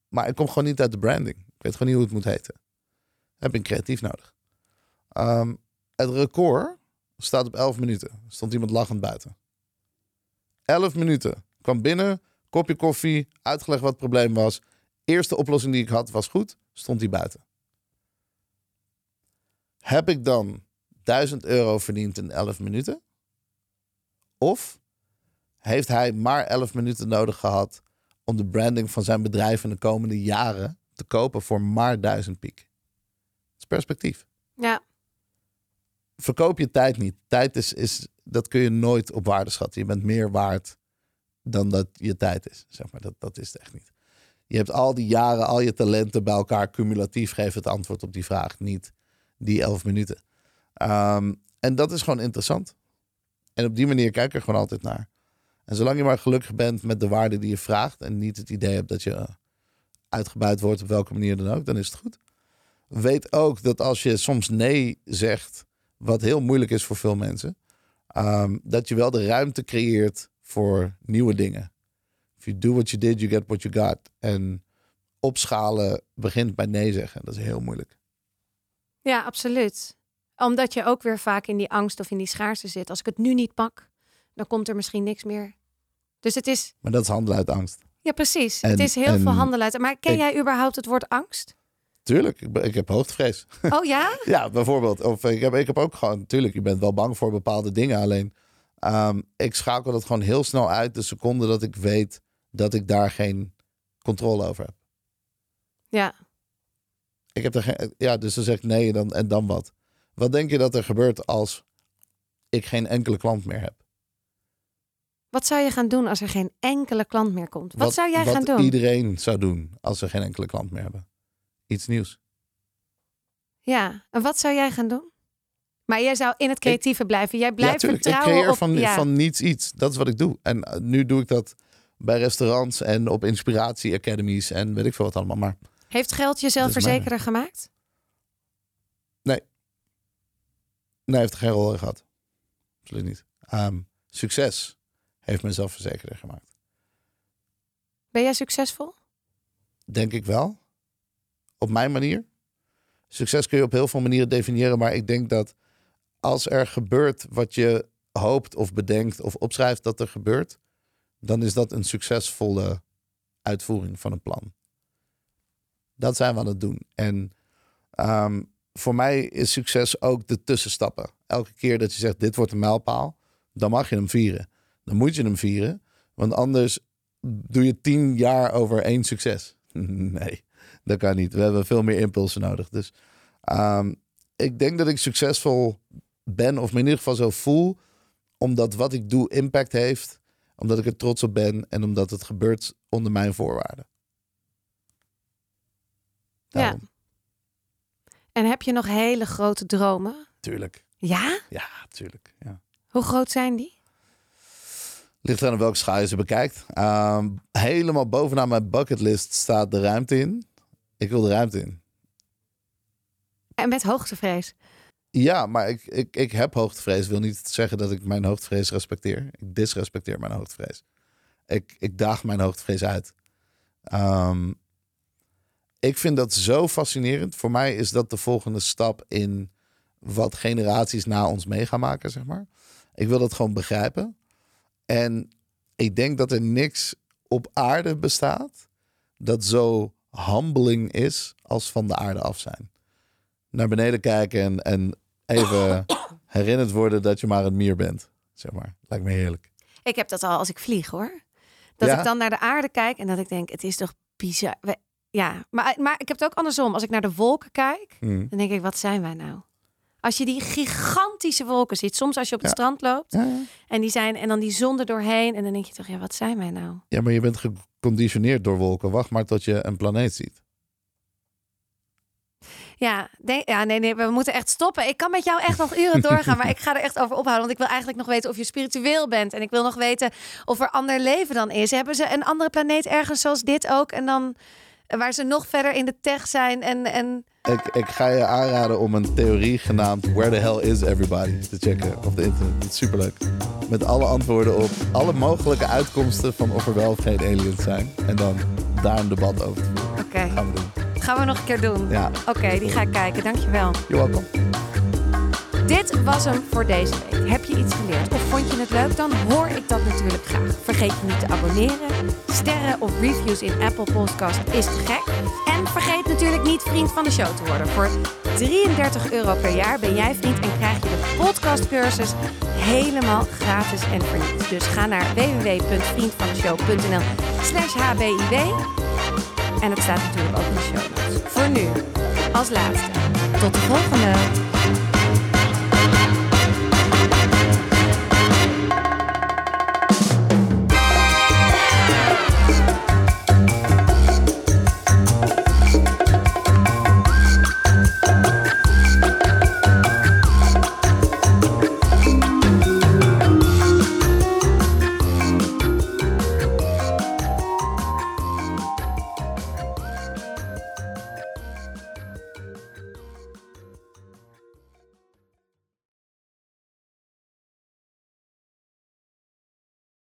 S2: maar ik kom gewoon niet uit de branding. Ik weet gewoon niet hoe het moet heten. heb ik een creatief nodig. Um, het record staat op 11 minuten. Stond iemand lachend buiten. 11 minuten. Kwam binnen, kopje koffie, uitgelegd wat het probleem was. Eerste oplossing die ik had was goed, stond hij buiten. Heb ik dan 1000 euro verdiend in 11 minuten? Of heeft hij maar 11 minuten nodig gehad om de branding van zijn bedrijf in de komende jaren te kopen voor maar 1000 piek? Dat is perspectief.
S1: Ja.
S2: Verkoop je tijd niet. Tijd is, is, dat kun je nooit op waarde schatten. Je bent meer waard dan dat je tijd is. Zeg maar. dat, dat is het echt niet. Je hebt al die jaren, al je talenten bij elkaar cumulatief geven het antwoord op die vraag. Niet die 11 minuten. Um, en dat is gewoon interessant. En op die manier kijk ik er gewoon altijd naar. En zolang je maar gelukkig bent met de waarde die je vraagt en niet het idee hebt dat je uitgebuit wordt op welke manier dan ook, dan is het goed. Weet ook dat als je soms nee zegt, wat heel moeilijk is voor veel mensen, um, dat je wel de ruimte creëert voor nieuwe dingen. If you do what you did, you get what you got. En opschalen begint bij nee zeggen. Dat is heel moeilijk.
S1: Ja, absoluut. Omdat je ook weer vaak in die angst of in die schaarste zit. Als ik het nu niet pak, dan komt er misschien niks meer. Dus het is.
S2: Maar dat is handelen uit angst.
S1: Ja, precies.
S2: En-
S1: het is heel
S2: en
S1: veel handelen uit. Maar ken
S2: ik-
S1: jij überhaupt het woord angst?
S2: Tuurlijk, ik, ik heb hoogtevrees.
S1: Oh ja? [LAUGHS]
S2: ja, bijvoorbeeld. Of ik heb, ik heb ook gewoon, tuurlijk, je bent wel bang voor bepaalde dingen. Alleen, ehm, ik schakel dat gewoon heel snel uit de seconde dat ik weet dat ik daar geen controle over heb.
S1: Ja.
S2: Ik heb er geen, ja, dus dan zeg ik nee dan, en dan wat? Wat denk je dat er gebeurt als ik geen enkele klant meer heb?
S1: Wat zou je gaan doen als er geen enkele klant meer komt? Wat, zou jij
S2: wat
S1: gaan doen?
S2: iedereen zou doen als ze geen enkele klant meer hebben. Iets nieuws.
S1: Ja, en wat zou jij gaan doen? Maar jij zou in het creatieve blijven. Jij blijft
S2: ja, tuurlijk. Ik
S1: vertrouwen
S2: creëer
S1: op...
S2: van,
S1: ja.
S2: van niets iets. Dat is wat ik doe. En eh, nu doe ik dat bij restaurants en op inspiratie academies en weet ik veel wat allemaal. Maar
S1: Heeft geld je zelfverzekerder gemaakt?
S2: nee, heeft er geen rol in gehad. Absoluut niet. Ehm, succes heeft me zelfverzekerder gemaakt.
S1: Ben jij succesvol?
S2: Denk ik wel. Op mijn manier. Succes kun je op heel veel manieren definiëren, maar ik denk dat als er gebeurt wat je hoopt of bedenkt of opschrijft dat er gebeurt, dan is dat een succesvolle uitvoering van een plan. Dat zijn we aan het doen. En ehm, voor mij is succes ook de tussenstappen. Elke keer dat je zegt, dit wordt een mijlpaal, dan mag je hem vieren. Dan moet je hem vieren, want anders doe je tien jaar over één succes. [LAUGHS] nee, dat kan niet. We hebben veel meer impulsen nodig. Dus ehm, ik denk dat ik succesvol ben, of me in ieder geval zo voel, omdat wat ik doe impact heeft, omdat ik er trots op ben en omdat het gebeurt onder mijn voorwaarden.
S1: Ja. En heb je nog hele grote dromen?
S2: Tuurlijk.
S1: Ja?
S2: Ja, tuurlijk. Ja.
S1: Hoe groot zijn die?
S2: Ligt aan welke schaal je ze bekijkt. Ehm, helemaal bovenaan mijn bucketlist staat de ruimte in. Ik wil de ruimte in.
S1: En met hoogtevrees?
S2: Ja, maar ik, ik, ik heb hoogtevrees. wil niet zeggen dat ik mijn hoogtevrees respecteer. Ik disrespecteer mijn hoogtevrees. Ik, ik daag mijn hoogtevrees uit. Ehm, ik vind dat zo fascinerend. Voor mij is dat de volgende stap in wat generaties na ons mee gaan maken, zeg maar. Ik wil dat gewoon begrijpen. En ik denk dat er niks op aarde bestaat dat zo humbling is als van de aarde af zijn. Naar beneden kijken en, en even herinnerd worden dat je maar een mier bent. Zeg maar. Lijkt me heerlijk.
S1: Ik heb dat al als ik vlieg hoor. Dat
S2: Ja?
S1: ik dan naar de aarde kijk en dat ik denk, het is toch bizar. We- Ja, maar, maar ik heb het ook andersom. Als ik naar de wolken kijk,
S2: Mm.
S1: dan denk ik, wat zijn wij nou? Als je die gigantische wolken ziet, soms als je op het
S2: Ja.
S1: strand loopt
S2: Ja, ja.
S1: en die zijn en dan die zon er doorheen en dan denk je toch, ja, wat zijn wij nou?
S2: ja, maar je bent geconditioneerd door wolken. Wacht maar tot je een planeet ziet.
S1: Ja, denk, ja nee, nee, we moeten echt stoppen. Ik kan met jou echt nog uren [LAUGHS] doorgaan, maar ik ga er echt over ophouden. Want ik wil eigenlijk nog weten of je spiritueel bent. En ik wil nog weten of er ander leven dan is. Hebben ze een andere planeet ergens zoals dit ook? En dan eh, waar ze nog verder in de tech zijn en... en
S2: Ik, ik ga je aanraden om een theorie genaamd Where the Hell is Everybody te checken op de internet. Dat is superleuk. Met alle antwoorden op alle mogelijke uitkomsten van of er wel of geen aliens zijn. En dan daar een debat over te voeren.
S1: Oké,
S2: Gaan we doen.
S1: Gaan we nog een keer doen.
S2: Ja,
S1: Oké, die ga ik kijken. Dankjewel.
S2: you're welcome.
S1: Dit was hem voor deze week. Heb je iets geleerd of vond je het leuk? Dan hoor ik dat natuurlijk graag. Vergeet je niet te abonneren. Sterren of reviews in Apple Podcast is te gek. En vergeet natuurlijk niet vriend van de show te worden. Voor 33 euro per jaar ben jij vriend en krijg je de podcastcursus helemaal gratis en voor niets. Dus ga naar www.vriendvandeshow.nl slash hbiw. En het staat natuurlijk ook in de show. Voor nu, als laatste, tot de volgende.